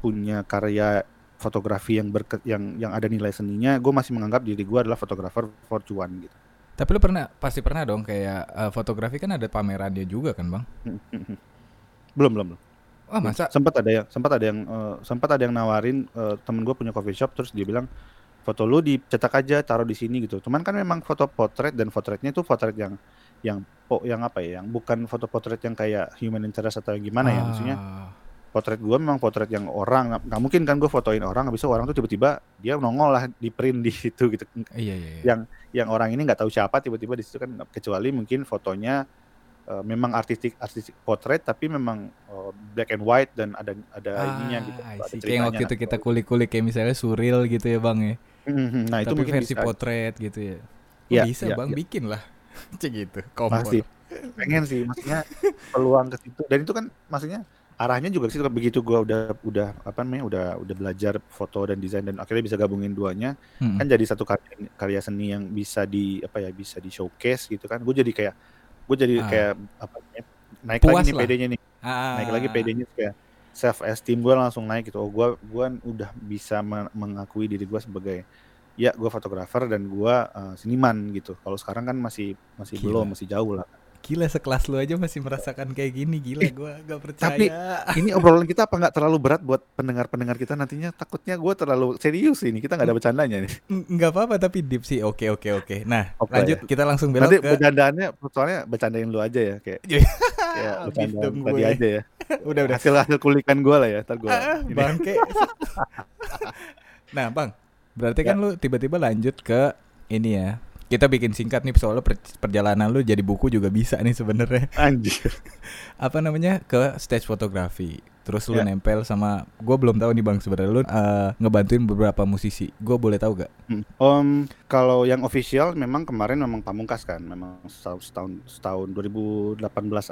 punya karya fotografi yang berke, yang yang ada nilai seninya, gue masih menganggap diri gue adalah fotografer for cuan gitu. Tapi lu pernah pasti pernah dong kayak eh, fotografi kan ada pamerannya juga kan, Bang? belum belum belum. Wah, masa Sempat ada yang sempat ada yang eh, sempat ada yang nawarin eh, temen gue punya coffee shop terus dia bilang foto lu dicetak aja taruh di sini gitu. Cuman kan memang foto potret dan potretnya itu potret yang yang po, yang apa ya? Yang bukan foto potret yang kayak human interest atau gimana ya maksudnya. Ah, potret gue memang potret yang orang nggak mungkin kan gue fotoin orang habis itu orang tuh tiba-tiba dia nongol lah di print di situ gitu Iya, iya, iya. yang yang orang ini nggak tahu siapa tiba-tiba di situ kan kecuali mungkin fotonya eh, memang artistik artistik potret tapi memang eh, black and white dan ada ada ininya gitu Ah, ada. Kayak waktu itu kita kulik-kulik kayak misalnya surreal gitu ya, Bang ya. Mhm, nah itu Tapi mungkin versi bisa potret gitu ya. Oh, Iya, bisa, iya, Bang, iya. bikin lah. Cek gitu. Kompor. pasti pengen sih maksudnya peluang ke situ dan itu kan maksudnya arahnya juga situ begitu gue udah udah apa namanya udah udah belajar foto dan desain dan akhirnya bisa gabungin duanya Mm-mm. kan jadi satu karya, karya seni yang bisa di apa ya bisa di showcase gitu kan gue jadi kayak gue jadi Ah. kayak apa namanya naik Puas lagi nih. PD-nya nih Ah, naik lagi PD-nya kayak self esteem gue langsung naik gitu. Oh gue gua udah bisa men- mengakui diri gue sebagai ya gue fotografer dan gue uh, seniman gitu. Kalau sekarang kan masih masih Gila. belum masih jauh lah Gila sekelas lu aja masih merasakan kayak gini gila gua gak percaya. Tapi ini obrolan kita apa nggak terlalu berat buat pendengar-pendengar kita nantinya takutnya gue terlalu serius ini kita nggak ada bercandanya nih. nggak apa-apa tapi deep sih. Oke oke oke. Nah, Oke, lanjut ya. kita langsung belok Nanti ke bercandaannya soalnya bercandain lu aja ya kayak Habis bercandaan dong tadi gue. aja ya. udah udah. Hasil hasil kulikan gue lah ya. Ntar gue Ah, bangke. nah, Bang. Berarti Ya. kan lu tiba-tiba lanjut ke ini ya. Kita bikin singkat nih soalnya per- perjalanan lu jadi buku juga bisa nih sebenarnya. anjir. Apa namanya? Ke stage fotografi. Terus lu Ya. nempel sama gua belum tahu nih Bang sebenarnya lu eh, ngebantuin beberapa musisi. Gua boleh tahu gak? Hmm. Om kalau yang official memang kemarin memang pamungkas kan, memang setahun setahun, setahun 2018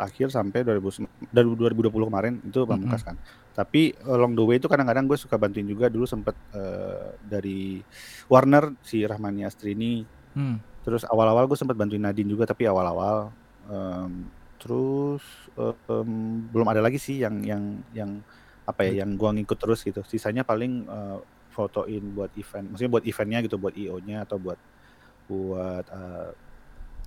akhir sampai 2000 dari 2020 kemarin itu pamungkas kan. Tapi along the way itu kadang-kadang gue suka bantuin juga dulu sempet eh, dari Warner si Rahmani Astrini, Hmm. Terus awal-awal gue sempat bantuin Nadine juga tapi awal-awal Em, terus em, belum ada lagi sih yang yang yang apa ya yang gua ngikut terus gitu. Sisanya paling eh, fotoin buat event, maksudnya buat eventnya gitu, buat IO-nya atau buat buat eh,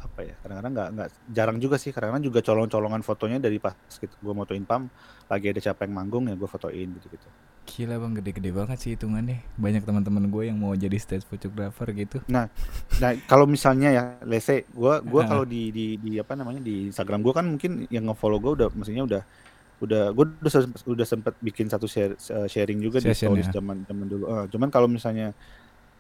apa ya? Kadang-kadang nggak nggak jarang juga sih. Kadang-kadang juga colong-colongan fotonya dari pas gitu, gua motoin pam lagi ada yang manggung ya gua fotoin gitu-gitu. Gila Bang gede-gede banget sih hitungannya. Banyak teman-teman gue yang mau jadi stage photographer gitu. Nah, kalau misalnya ya, gua gua Heeh. kalau di di di apa namanya di Instagram gua kan mungkin yang nge-follow gua udah maksudnya udah udah gua udah sempet, udah sempet bikin satu share, eh, sharing juga di Session stories ya? zaman zaman dulu. Eh, cuman kalau misalnya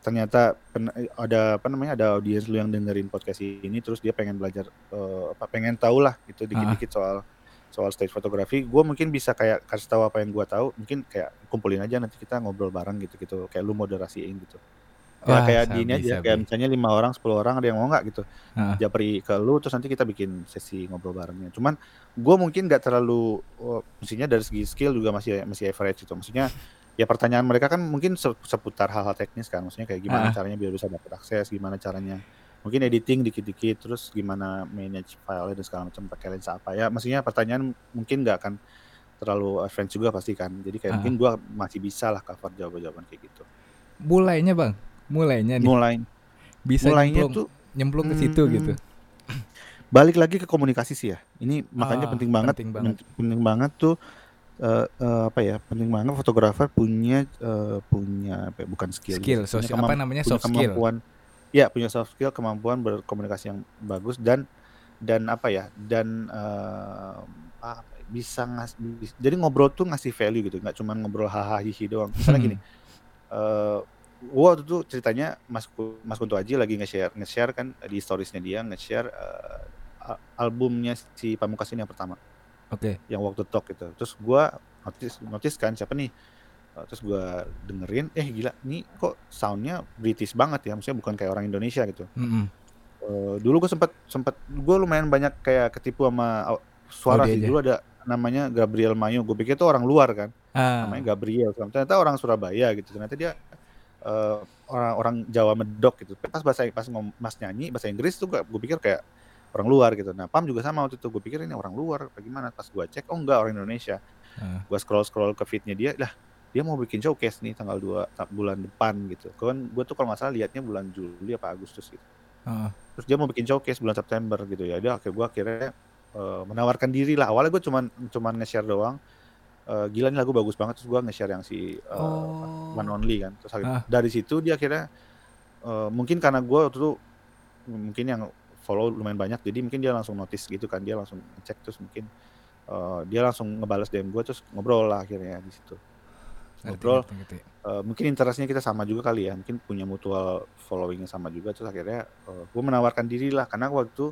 ternyata pen- ada apa namanya ada audiens lu yang dengerin podcast ini terus dia pengen belajar eh, apa pengen tahu lah gitu dikit-dikit soal soal stage fotografi, gua mungkin bisa kayak kasih tahu apa yang gua tahu, mungkin kayak kumpulin aja nanti kita ngobrol bareng gitu-gitu, kayak lu moderasiin gitu. Ya Wah, kayak di sabi, ini aja, kayak misalnya lima orang, 10 orang ada yang mau nggak gitu. Heeh. Japri ke lu terus nanti kita bikin sesi ngobrol barengnya. Cuman gue mungkin nggak terlalu oh, maksudnya dari segi skill juga masih masih average gitu. Maksudnya ya pertanyaan mereka kan mungkin se- seputar hal-hal teknis kan. Maksudnya kayak gimana Ah. caranya biar bisa dapat akses, gimana caranya mungkin editing dikit-dikit terus gimana manage file dan segala macam pakai lensa apa ya. Maksudnya pertanyaan mungkin nggak akan terlalu advance juga pasti kan. Jadi kayak Ah. mungkin gua masih bisa lah cover jawaban-jawaban kayak gitu. Mulainya Bang. Mulainya nih. Mulai Bisa mulainya nyemplung, tuh nyemplung ke situ Hmm. gitu. balik lagi ke komunikasi sih ya. Ini makanya Ah, penting banget, penting banget. penting banget tuh eh, eh, apa ya? Penting banget fotografer punya eh, punya apa ya, bukan skill, Skill, sosial apa namanya punya soft skill. Ya punya soft skill, kemampuan berkomunikasi yang bagus dan dan apa ya? Dan eh, ya, bisa ngas, jadi ngobrol tuh ngasih value gitu, nggak cuma ngobrol hahaha hihi doang. Misalnya Hmm. gini, eh gua waktu itu ceritanya Mas Mas Kunto Aji lagi nge-share nge-share kan di storiesnya dia nge-share a- albumnya si Pamungkas ini yang pertama Oke. yang waktu talk gitu terus gua notice notice kan siapa nih terus gua dengerin eh gila nih kok soundnya British banget ya maksudnya bukan kayak orang Indonesia gitu. Mm-mm. Eh, dulu gue sempet sempet gue lumayan banyak kayak ketipu sama au- suara Audio sih. aja. dulu ada namanya Gabriel Mayo gue pikir itu orang luar kan. Ah, namanya Gabriel ternyata orang Surabaya gitu. Ternyata dia eh, orang orang Jawa medok gitu. Pas bahasa pas ngom, mas nyanyi bahasa Inggris tuh gue pikir kayak orang luar gitu. Nah Pam juga sama waktu itu. Gue pikir ini orang luar bagaimana pas gue cek oh enggak orang Indonesia. Ah. gue scroll scroll ke feednya dia lah dia mau bikin showcase nih tanggal 2 bulan depan gitu. Kan gue tuh kalau nggak salah liatnya bulan Juli apa Agustus gitu. Ah. terus dia mau bikin showcase bulan September gitu. Ya dia akhirnya gue akhirnya eh, menawarkan diri lah. Awalnya gue cuman cuman nge-share doang. Eh, gila nih lagu bagus banget. Terus gue nge-share yang si eh, Oh. One Only kan. Terus Ah. dari situ dia akhirnya eh, mungkin karena gue waktu itu mungkin yang follow lumayan banyak jadi mungkin dia langsung notice gitu kan. Dia langsung ngecek terus mungkin eh, dia langsung ngebales DM gue terus ngobrol lah akhirnya di situ ngobrol ngerti, ngerti. Eh, mungkin interestnya kita sama juga kali ya mungkin punya mutual followingnya sama juga terus akhirnya gue menawarkan diri lah karena waktu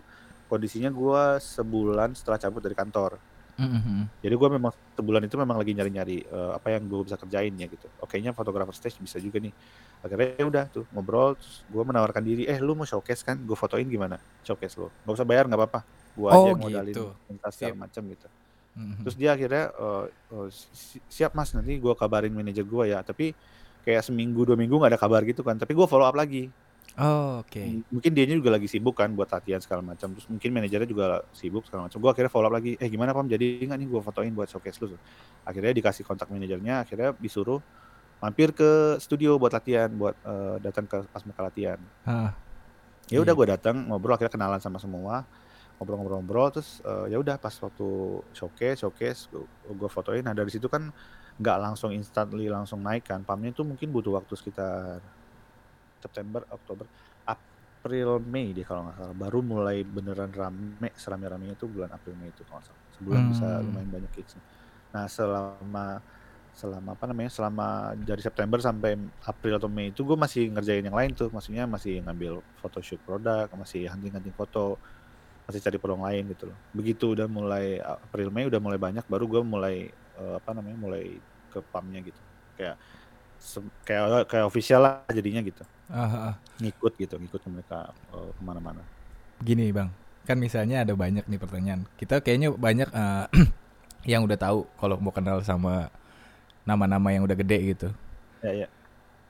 kondisinya gue sebulan setelah cabut dari kantor. Mm-mm. jadi gue memang sebulan itu memang lagi nyari-nyari eh, apa yang gue bisa kerjain ya gitu. Oke nya fotografer stage bisa juga nih. Akhirnya ya udah tuh ngobrol terus gue menawarkan diri eh lu mau showcase kan? Gue fotoin gimana? Showcase lo nggak usah bayar nggak apa-apa. Gue aja Oh, modalin gitu. pentas segala macam gitu Mhm. terus dia akhirnya eh, eh, si- siap mas nanti gue kabarin manajer gue ya. Tapi kayak seminggu dua minggu nggak ada kabar gitu kan. Tapi gue follow up lagi. Oh, oke. M- mungkin dia juga lagi sibuk kan buat latihan segala macam. Terus mungkin manajernya juga sibuk segala macam. Gue akhirnya follow up lagi eh gimana pam? Jadi nggak nih gue fotoin buat showcase lu? Akhirnya dikasih kontak manajernya akhirnya disuruh mampir ke studio buat latihan buat eh, datang ke pas muka latihan. Ah, ya udah Iya. gue datang ngobrol akhirnya kenalan sama semua ngobrol-ngobrol-ngobrol terus uh, ya udah pas waktu showcase showcase gue fotoin. Nah dari situ kan nggak langsung instantly langsung naik kan. Pumpnya itu mungkin butuh waktu sekitar September Oktober April Mei deh kalau nggak salah. Baru mulai beneran rame serame ramenya itu bulan April Mei itu kalau nggak salah. Sebulan bisa Hmm. lumayan banyak gigs nah selama selama apa namanya selama dari September sampai April atau Mei itu gue masih ngerjain yang lain tuh. Maksudnya masih ngambil photoshoot produk masih hunting-hunting foto masih cari peluang lain gitu loh begitu udah mulai April Mei udah mulai banyak baru gue mulai eh, apa namanya mulai ke pumpnya gitu kayak kayak kayak official lah jadinya gitu Ah, ah. ngikut gitu ngikut mereka eh, ke mana-mana Gini bang, kan misalnya ada banyak nih pertanyaan. Kita kayaknya banyak eh, yang udah tahu kalau mau kenal sama nama-nama yang udah gede gitu. ya ya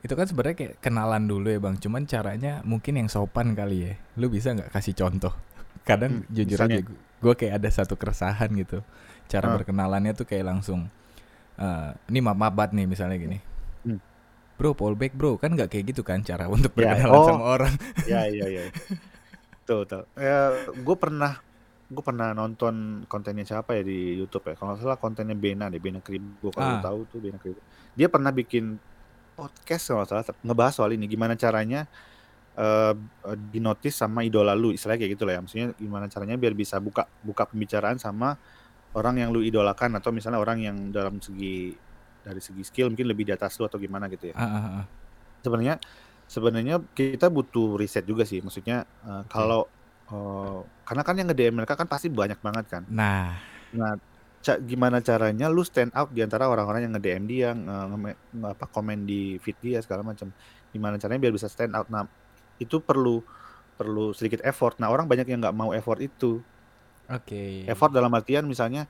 Itu kan sebenarnya kayak kenalan dulu ya bang. Cuman caranya mungkin yang sopan kali ya. Lu bisa nggak kasih contoh? Kadang Hmm, jujur misalnya? aja gue kayak ada satu keresahan gitu. Cara Ah. berkenalannya tuh kayak langsung. eh ini mabat nih misalnya gini. Hmm. Bro, fallback bro, kan nggak kayak gitu kan cara untuk Ya, berkenalan oh. sama orang. ya ya ya tuh tuh ya gue pernah gue pernah nonton kontennya siapa ya di YouTube ya kalau salah kontennya Bena deh Bena Kribo kalau lu Ah. tahu tuh Bena Kribo dia pernah bikin podcast kalau salah ngebahas soal ini gimana caranya eh eh, dinotis sama idola lu istilahnya kayak gitu lah ya. Maksudnya gimana caranya biar bisa buka buka pembicaraan sama orang yang lu idolakan atau misalnya orang yang dalam segi dari segi skill mungkin lebih di atas lu atau gimana gitu ya. Ah, ah. sebenarnya sebenarnya kita butuh riset juga sih. Maksudnya eh, kalau eh, karena kan yang nge-DM mereka kan pasti banyak banget kan. Nah, nah ca- gimana caranya lu stand out di antara orang-orang yang nge-DM dia nge- nge- nge- apa komen di feed dia segala macam. Gimana caranya biar bisa stand out? Nah itu perlu perlu sedikit effort nah orang banyak yang nggak mau effort itu oke. effort dalam artian misalnya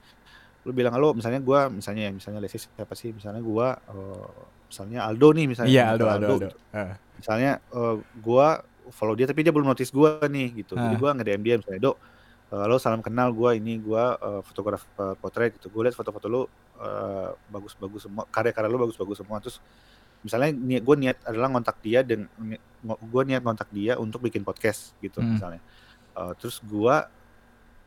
lu bilang lo misalnya gua misalnya ya misalnya say siapa sih misalnya gua eh, misalnya Aldo nih misalnya Iya, Michael Aldo, Aldo, Aldo. Ah. misalnya eh, gua follow dia tapi dia belum notice gua nih gitu jadi Ah. gua nge-DM dia misalnya dok eh, halo salam kenal gua ini gua eh, fotografer potret gitu gue liat foto-foto lu eh, bagus-bagus semua karya-karya lu bagus-bagus semua terus misalnya niat gue niat adalah ngontak dia dan gue niat ngontak dia untuk bikin podcast gitu Hmm. misalnya. Eh, terus gua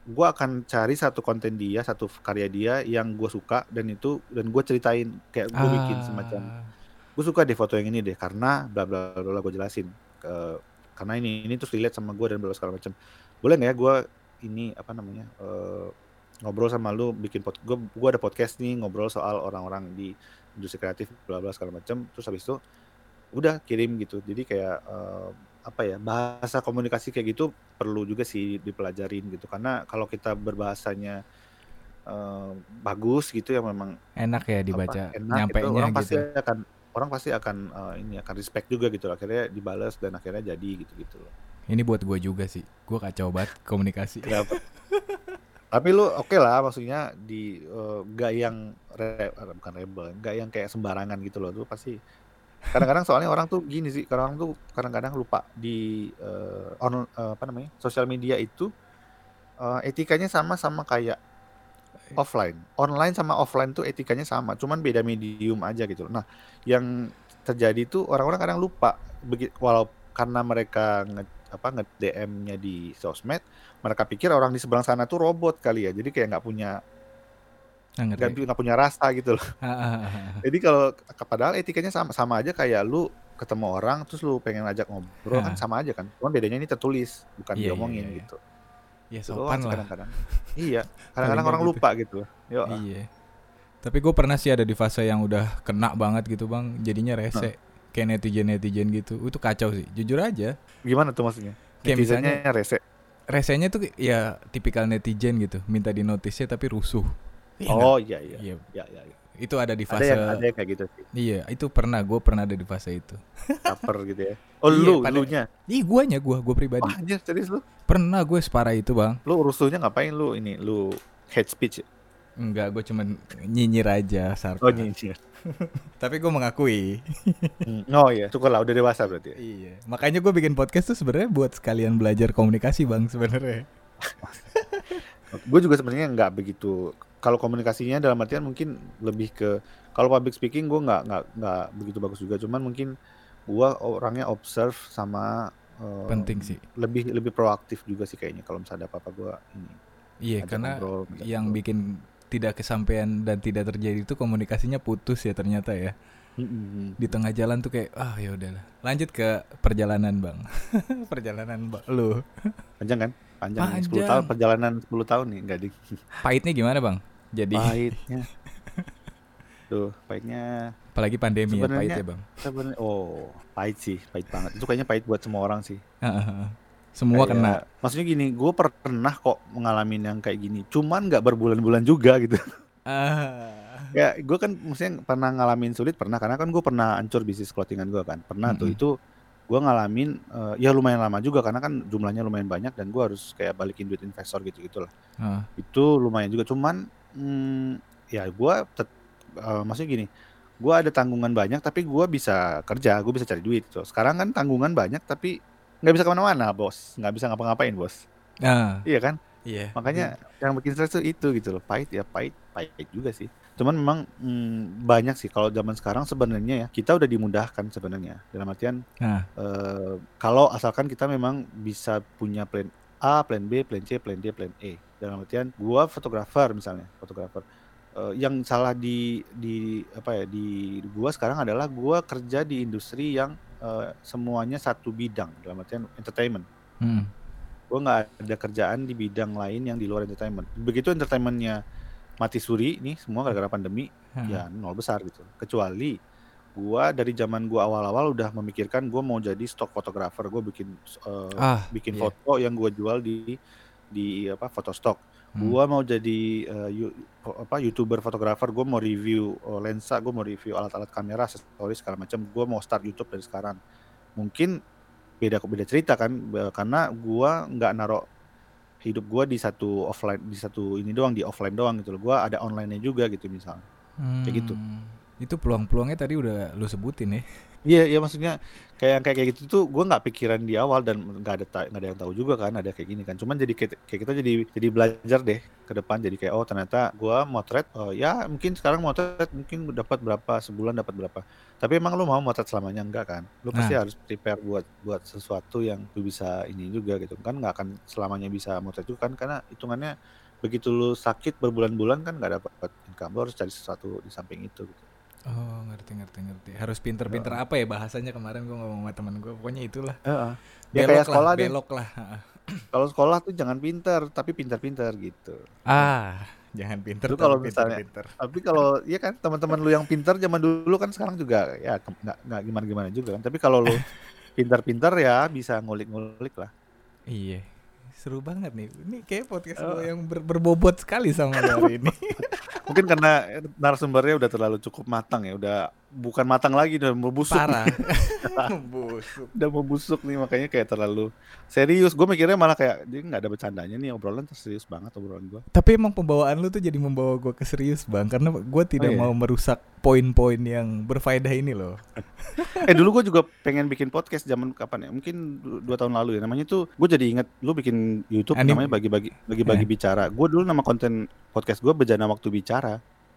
gua akan cari satu konten dia satu karya dia yang gue suka dan itu dan gue ceritain kayak gue bikin semacam Ah, gue suka deh foto yang ini deh karena bla bla bla gue jelasin ke karena ini ini terus dilihat sama gue dan bla segala macam. Boleh nggak ya gue ini apa namanya eh, ngobrol sama lu bikin pod gue gue ada podcast nih ngobrol soal orang-orang di industri kreatif bla bla segala macam terus habis itu udah kirim gitu jadi kayak eh, apa ya bahasa komunikasi kayak gitu perlu juga sih dipelajarin gitu karena kalau kita berbahasanya eh, bagus gitu ya memang enak ya apa, dibaca enak gitu, nyampainya orang gitu. pasti akan orang pasti akan eh, ini akan respect juga gitu akhirnya dibalas dan akhirnya jadi gitu gitu loh Ini buat gue juga sih. Gue kacau banget komunikasi. Kenapa? tapi lu oke lah maksudnya di eh, nggak yang re, eh, bukan rebel nggak yang kayak sembarangan gitu loh. Tuh pasti kadang-kadang soalnya orang tuh gini sih orang tuh kadang-kadang lupa di eh, on eh, apa namanya sosial media itu eh, etikanya sama sama kayak offline. Online sama offline tuh etikanya sama cuman beda medium aja gitu nah yang terjadi tuh orang-orang kadang lupa begitu walau karena mereka nge, apa nge DM-nya di sosmed mereka pikir orang di seberang sana tuh robot kali ya jadi kayak nggak punya Nggak punya rasa gitu loh jadi kalau padahal etikanya sama sama aja kayak lu ketemu orang terus lu pengen ajak ngobrol kan Hah. sama aja kan cuman bedanya ini tertulis bukan Iya, iya, diomongin iya, iya. gitu Ya Itu sopan lah. kadang-kadang iya kadang-kadang orang gitu. lupa gitu yo Iya. Tapi gue pernah sih ada di fase yang udah kena banget gitu bang. Jadinya rese. Kayak netizen-netizen gitu. Itu kacau sih. Jujur aja. gimana tuh maksudnya Kayak netizennya rese Resenya tuh ya tipikal netizen gitu. Minta di notisnya tapi rusuh. Iya oh iya iya Iya. iya iya. Itu ada di ada fase. yang ada yang kayak gitu sih Iya, itu pernah. Gue pernah ada di fase itu. caper gitu ya oh Iya, lu pada- lu nya Ih, guanya gua, gue pribadi. oh anjir serius lu Pernah gue separah itu bang. lu rusuhnya ngapain lu ini lu hate speech ya? Enggak, gue cuman nyinyir aja, sarkas. oh nyinyir Tapi gue mengakui. Hmm, oh iya syukur lah udah dewasa berarti ya. Iya. Makanya gue bikin podcast tuh sebenarnya buat sekalian belajar komunikasi bang sebenarnya. gue juga sebenarnya nggak begitu kalau komunikasinya dalam artian mungkin lebih ke kalau public speaking gue nggak nggak nggak begitu bagus juga cuman mungkin gue orangnya observe sama eh, Penting sih. lebih lebih proaktif juga sih kayaknya kalau misalnya ada apa-apa gue ini Iya, karena ngobrol, yang ngobrol. bikin tidak kesampaian dan tidak terjadi itu komunikasinya putus ya ternyata ya. Di tengah jalan tuh kayak ah ya udahlah. Lanjut ke perjalanan, Bang. perjalanan Bang lu. panjang kan panjang, nih, 10 Panjang. tahun perjalanan 10 tahun nih enggak di Pahitnya gimana, Bang? Jadi pahitnya tuh pahitnya apalagi pandemi ya pahit ya, Bang. sebenarnya oh pahit sih pahit banget itu kayaknya pahit buat semua orang sih Semua Kayak- kena. maksudnya gini gue pernah kok mengalami yang kayak gini. Cuman nggak berbulan-bulan juga gitu. Ah. ya gue kan maksudnya pernah ngalamin sulit pernah. Karena kan gue pernah hancur bisnis clothingan gue kan. Pernah tuh Mm-mm. itu gue ngalamin eh, ya lumayan lama juga. Karena kan jumlahnya lumayan banyak dan gue harus kayak balikin duit investor gitu gitulah. Ah. itu lumayan juga. Cuman hmm, ya gue maksudnya gini gue ada tanggungan banyak tapi gue bisa kerja gue bisa cari duit tuh sekarang kan tanggungan banyak tapi nggak bisa ke mana-mana bos. Nggak bisa ngapa-ngapain bos. Ah, iya kan? Iya. makanya yang bikin stres tuh itu gitu loh. Pahit ya pahit pahit juga sih. Cuman memang hmm, banyak sih. Kalau zaman sekarang sebenarnya ya kita udah dimudahkan sebenarnya. Dalam artian Nah. eh, kalau asalkan kita memang bisa punya plan A, plan B, plan C, plan D, plan E. Dalam artian gua fotografer misalnya fotografer. Eh, yang salah di di apa ya di gua sekarang adalah gua kerja di industri yang eh, semuanya satu bidang dalam artian entertainment Hmm. gue nggak ada kerjaan di bidang lain yang di luar entertainment. Begitu entertainmentnya mati suri nih semua gara-gara pandemi, Ah. ya nol besar gitu. Kecuali gua dari zaman gua awal-awal udah memikirkan gua mau jadi stock photographer, gue bikin eh, Ah, bikin iya. foto yang gua jual di di apa foto Hmm. Gua mau jadi eh, yu- apa youtuber fotografer, gue mau review eh, lensa, gue mau review alat-alat kamera, aksesoris segala macam. Gue mau start YouTube dari sekarang. Mungkin beda beda cerita kan, karena gua nggak narok hidup gua di satu offline di satu ini doang di offline doang gitu loh. Gua ada online-nya juga gitu misalnya. kayak gitu. Hmm. Itu peluang-peluangnya tadi udah lu sebutin ya. Iya, iya maksudnya kayak yang kayak kayak gitu tuh gua nggak pikiran di awal dan nggak ada nggak ada yang tahu juga kan ada kayak gini kan. Cuman jadi kayak, kayak kita jadi jadi belajar deh ke depan jadi kayak oh ternyata gua motret oh, ya mungkin sekarang motret mungkin dapat berapa sebulan dapat berapa. Tapi emang lu mau motret selamanya enggak kan? Lu pasti harus prepare buat buat sesuatu yang lu bisa ini juga gitu kan nggak akan selamanya bisa motret juga kan karena hitungannya begitu lu sakit berbulan-bulan kan nggak dapat income lu harus cari sesuatu di samping itu gitu. Oh, ngerti ngerti ngerti. Harus pinter-pinter apa ya bahasanya kemarin gua ngomong sama teman gua. Pokoknya itulah. Heeh. Ya Belok kayak lah, sekolah deh. belok lah. Ah. Kalau sekolah tuh jangan pinter, tapi pintar-pintar gitu. Ah, jangan pinter Lu tapi kalau misalnya- pinter-pinter. Tapi kalau iya kan teman-teman lu yang pintar zaman dulu kan sekarang juga ya nggak nggak gimana-gimana juga kan. Tapi kalau lu pintar-pintar ya bisa ngulik-ngulik lah. Iya. Seru banget nih. Ini kayak podcast Oh. yang ber- berbobot sekali sama hari ini. Mungkin karena narasumbernya udah terlalu cukup matang ya, udah bukan matang lagi udah membusuk. Parah. Busuk. Udah membusuk nih makanya kayak terlalu serius. Gue mikirnya malah kayak dia nggak ada bercandanya nih obrolan serius banget obrolan gue. Tapi emang pembawaan lu tuh jadi membawa gua ke serius bang Karena gua tidak iya? mau merusak poin-poin yang berfaedah ini loh eh dulu gue juga pengen bikin podcast zaman kapan ya? Mungkin du- dua tahun lalu ya. Namanya tuh gue jadi inget lu bikin YouTube Anim- namanya bagi-bagi bagi-bagi bicara. Gue dulu nama konten podcast gue bejana waktu bicara.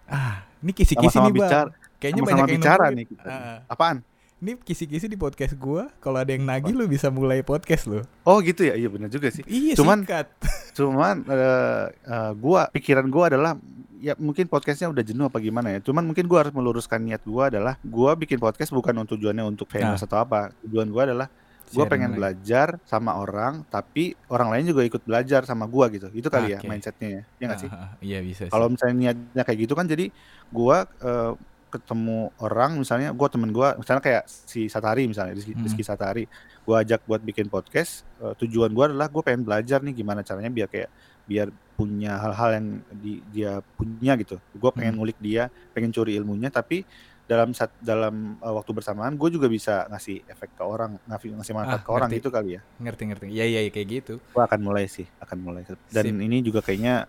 Ah, ini kisi-kisi nih bang bicara, Kayaknya sama-sama banyak yang bicara nungguin. nih kita. Ah, Apaan? Ini kisi-kisi di podcast gua Kalau ada yang nagih lu bisa mulai podcast lu Oh gitu ya, iya benar juga sih. Iya Cuman- sikat Cuman eh eh, gua pikiran gua adalah ya mungkin podcastnya udah jenuh apa gimana ya. Cuman mungkin gua harus meluruskan niat gua adalah gua bikin podcast bukan untuk tujuannya untuk famous atau apa. Tujuan gua adalah gua Sharing pengen lagi. belajar sama orang, tapi orang lain juga ikut belajar sama gua gitu. Itu kali ya Oke. mindsetnya ya. Iya nggak sih? Ah, ah, Iya bisa sih Kalau misalnya niatnya kayak gitu kan jadi gua eh, ketemu orang misalnya gua temen gua misalnya kayak si Satari misalnya Rizky, Hmm. Rizky Satari gua ajak buat bikin podcast eh, tujuan gua adalah gua pengen belajar nih gimana caranya biar kayak biar punya hal-hal yang di, dia punya gitu gua pengen Hmm. ngulik dia pengen curi ilmunya tapi dalam saat dalam eh, waktu bersamaan gue juga bisa ngasih efek ke orang ngasih ngasih Ah, manfaat ke orang ngerti. gitu kali ya Ngerti-ngerti Iya iya kayak gitu gue akan mulai sih akan mulai dan Sip. ini juga kayaknya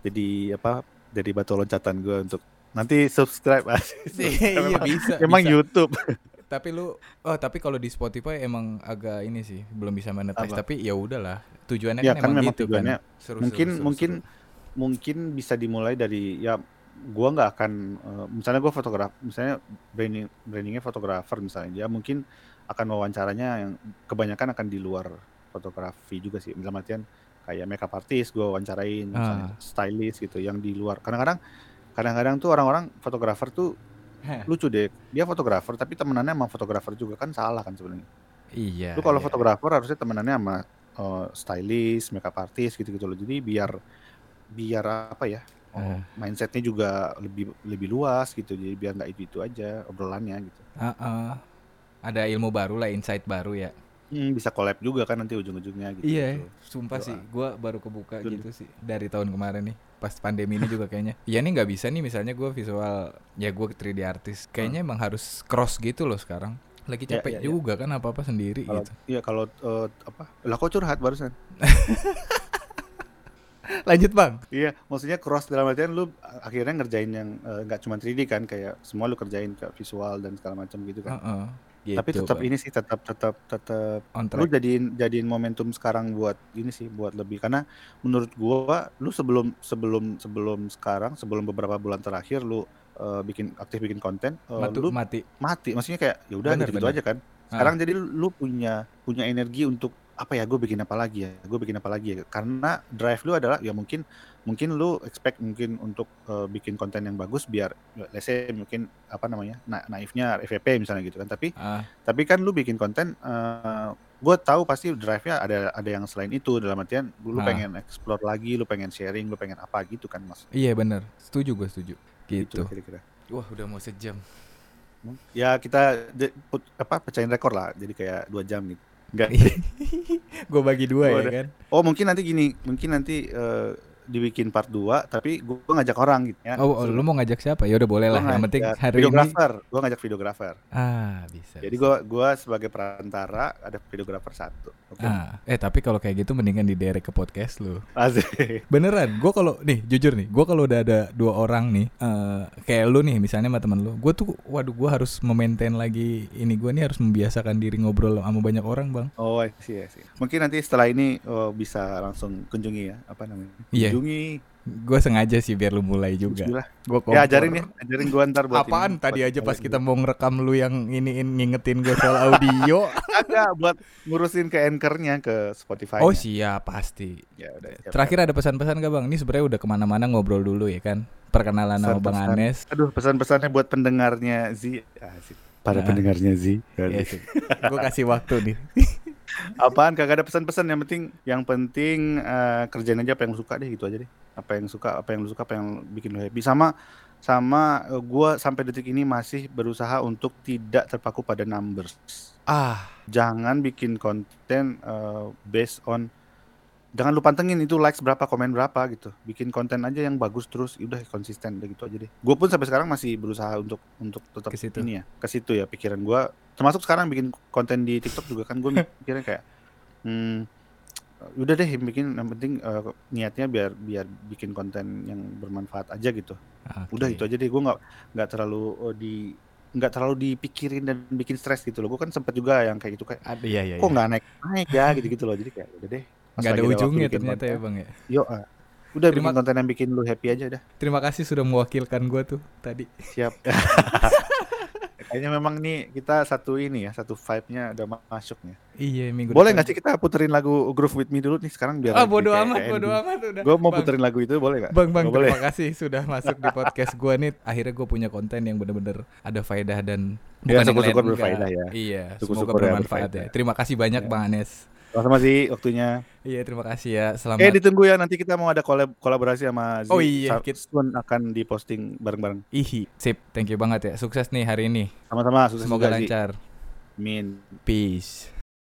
jadi apa jadi batu loncatan gue untuk nanti subscribe Iya Emang- bisa emang bisa. YouTube Tapi lu Oh tapi kalau di Spotify emang agak ini sih Belum bisa monetize Apa? Tapi ya udahlah Tujuannya ya kan, kan emang memang gitu tujuannya kan Seru, mungkin seru, seru, mungkin seru. mungkin bisa dimulai dari ya gua nggak akan eh, misalnya gue fotograf misalnya branding brandingnya fotografer misalnya ya mungkin akan wawancaranya yang kebanyakan akan di luar fotografi juga sih. Dalam artian kayak makeup artist gue wawancarain, misalnya Ah. stylist gitu yang di luar. Kadang-kadang kadang-kadang tuh orang-orang fotografer tuh lucu deh. Dia fotografer tapi temenannya sama fotografer juga kan salah kan sebenarnya. Iya. Lu kalau iya. fotografer harusnya temenannya sama eh, stylist, makeup artist gitu-gitu loh. Jadi biar biar apa ya? Ah. mindsetnya juga lebih lebih luas gitu. Jadi biar nggak itu itu aja obrolannya gitu. Ah, ah. Ada ilmu baru lah, insight baru ya. Hmm, bisa collab juga kan nanti ujung-ujungnya gitu. Iya, gitu. sumpah Doa. sih, gua baru kebuka Betul. gitu sih dari tahun kemarin nih, pas pandemi ini juga kayaknya. Iya nih nggak bisa nih, misalnya gua visual, ya gua 3D artis, kayaknya emang harus cross gitu loh sekarang. Lagi Ya, capek ya, ya. juga kan apa apa sendiri Kalau gitu. iya kalau eh, apa? Lah kok curhat barusan? Lanjut bang. Iya, maksudnya cross dalam artian lu akhirnya ngerjain yang eh, nggak cuma 3D kan kayak semua lu kerjain ke visual dan segala macam gitu kan. Heeh. Tapi Gitu, tetap Bang. ini sih tetap tetap tetap lu jadiin jadiin momentum sekarang buat ini sih buat lebih karena menurut gua lu sebelum sebelum sebelum sekarang sebelum beberapa bulan terakhir lu eh, bikin aktif bikin konten eh, Matu, lu mati. mati maksudnya kayak ya udah gitu, aja kan sekarang jadi lu, lu punya punya energi untuk apa ya gue bikin apa lagi ya gue bikin apa lagi ya. Karena drive lu adalah ya mungkin mungkin lu expect mungkin untuk eh, bikin konten yang bagus biar let's say mungkin apa namanya na naifnya FVP misalnya gitu kan. Tapi Ah, tapi kan lu bikin konten eh gue tahu pasti drive-nya ada ada yang selain itu. Dalam artian lu Ah. pengen explore lagi lu pengen sharing lu pengen apa gitu kan mas. Iya bener, setuju gue setuju. gitu. Gitu. kira-kira. Wah udah mau sejam. ya kita put- apa pecahin rekor lah. Jadi kayak dua jam gitu Enggak. gue bagi dua Gua ya ada- kan. Oh mungkin nanti gini, mungkin nanti eh, dibikin part 2 tapi gue ngajak orang gitu ya. Oh, oh, lu mau ngajak siapa? Ya udah boleh lah. Gua Yang penting hari ini. videografer, gue ngajak videografer. Ah bisa. Jadi gue gua sebagai perantara ada videografer satu. Oke. Ah, eh tapi kalau kayak gitu mendingan diderek ke podcast lu. Asik. Beneran, gue kalau nih jujur nih, gue kalau udah ada dua orang nih, eh kayak lu nih misalnya sama temen lu, gue tuh, waduh gue harus memaintain lagi ini gue nih harus membiasakan diri ngobrol sama banyak orang bang. Oh sih sih. Mungkin nanti setelah ini oh, bisa langsung kunjungi ya, apa namanya? Iya. Kunjungi. Gue sengaja sih biar lu mulai juga. Gue Ya ajarin ya, ajarin gue ntar buat Apaan ini, tadi buat- aja pas kita mau ngerekam lu yang ini ngingetin gue soal audio. Agak buat ngurusin ke anchornya ke Spotify. oh siap pasti. Ya udah. siap, Terakhir ada pesan-pesan gak bang? Ini sebenarnya udah ke mana-mana ngobrol dulu ya kan. Perkenalan sama bang. Anes. Aduh, pesan-pesannya buat pendengarnya Zi. Asik. Para Nah. pendengarnya Zi. Ya, gue kasih waktu nih. Apaan kagak ada pesan-pesan yang penting yang penting eh, kerjain aja apa yang lu suka deh gitu aja deh. Apa yang suka, apa yang lu suka, apa yang bikin lu happy sama sama eh, gua sampai detik ini masih berusaha untuk tidak terpaku pada numbers. Ah, Jangan bikin konten eh, based on jangan lu pantengin itu likes berapa, komen berapa gitu. Bikin konten aja yang bagus terus, udah konsisten udah gitu aja deh. Gue pun sampai sekarang masih berusaha untuk untuk tetap Ke situ. ini ya, ke situ ya pikiran gua. Termasuk sekarang bikin konten di TikTok juga kan gue mikirnya kayak hmm, udah deh bikin yang penting eh, niatnya biar biar bikin konten yang bermanfaat aja gitu. oke. Udah itu aja deh. Gue nggak nggak terlalu eh, di nggak terlalu dipikirin dan bikin stres gitu loh. Gue kan sempet juga yang kayak gitu kayak Ada iya iya. kok iya. nggak naik naik ya gitu gitu loh. Jadi kayak udah deh. Pas Nggak ada ujungnya ternyata ya konten, bang ya. Yo, ah. udah Terima- bikin konten yang bikin lu happy aja dah. Terima kasih sudah mewakilkan gue tuh tadi. Siap. Kayaknya memang nih kita satu ini ya, satu vibe-nya udah ma- masuk nih. Iya minggu Boleh nggak sih kita puterin lagu Groove With Me dulu nih sekarang biar Ah bodo amat, kayak bodo amat udah. Gue mau Bang, puterin lagu itu boleh nggak? Bang, bang, boleh. terima kasih sudah masuk di podcast gue nih. Akhirnya gue punya konten yang bener-bener ada faedah dan Ya, yang syukur-syukur lain berfaedah ya. Iya, Syukur-syukur semoga ya bermanfaat ya. Terima kasih banyak Ya. Bang Anes. Sama-sama sih waktunya. Iya, terima kasih ya. Selamat. Eh ditunggu ya nanti kita mau ada kolab kolaborasi sama Z. Oh iya, soon akan diposting bareng-bareng. Ihi, sip. Thank you banget ya. Sukses nih hari ini. Sama-sama sukses Semoga juga, lancar. Amin. Peace.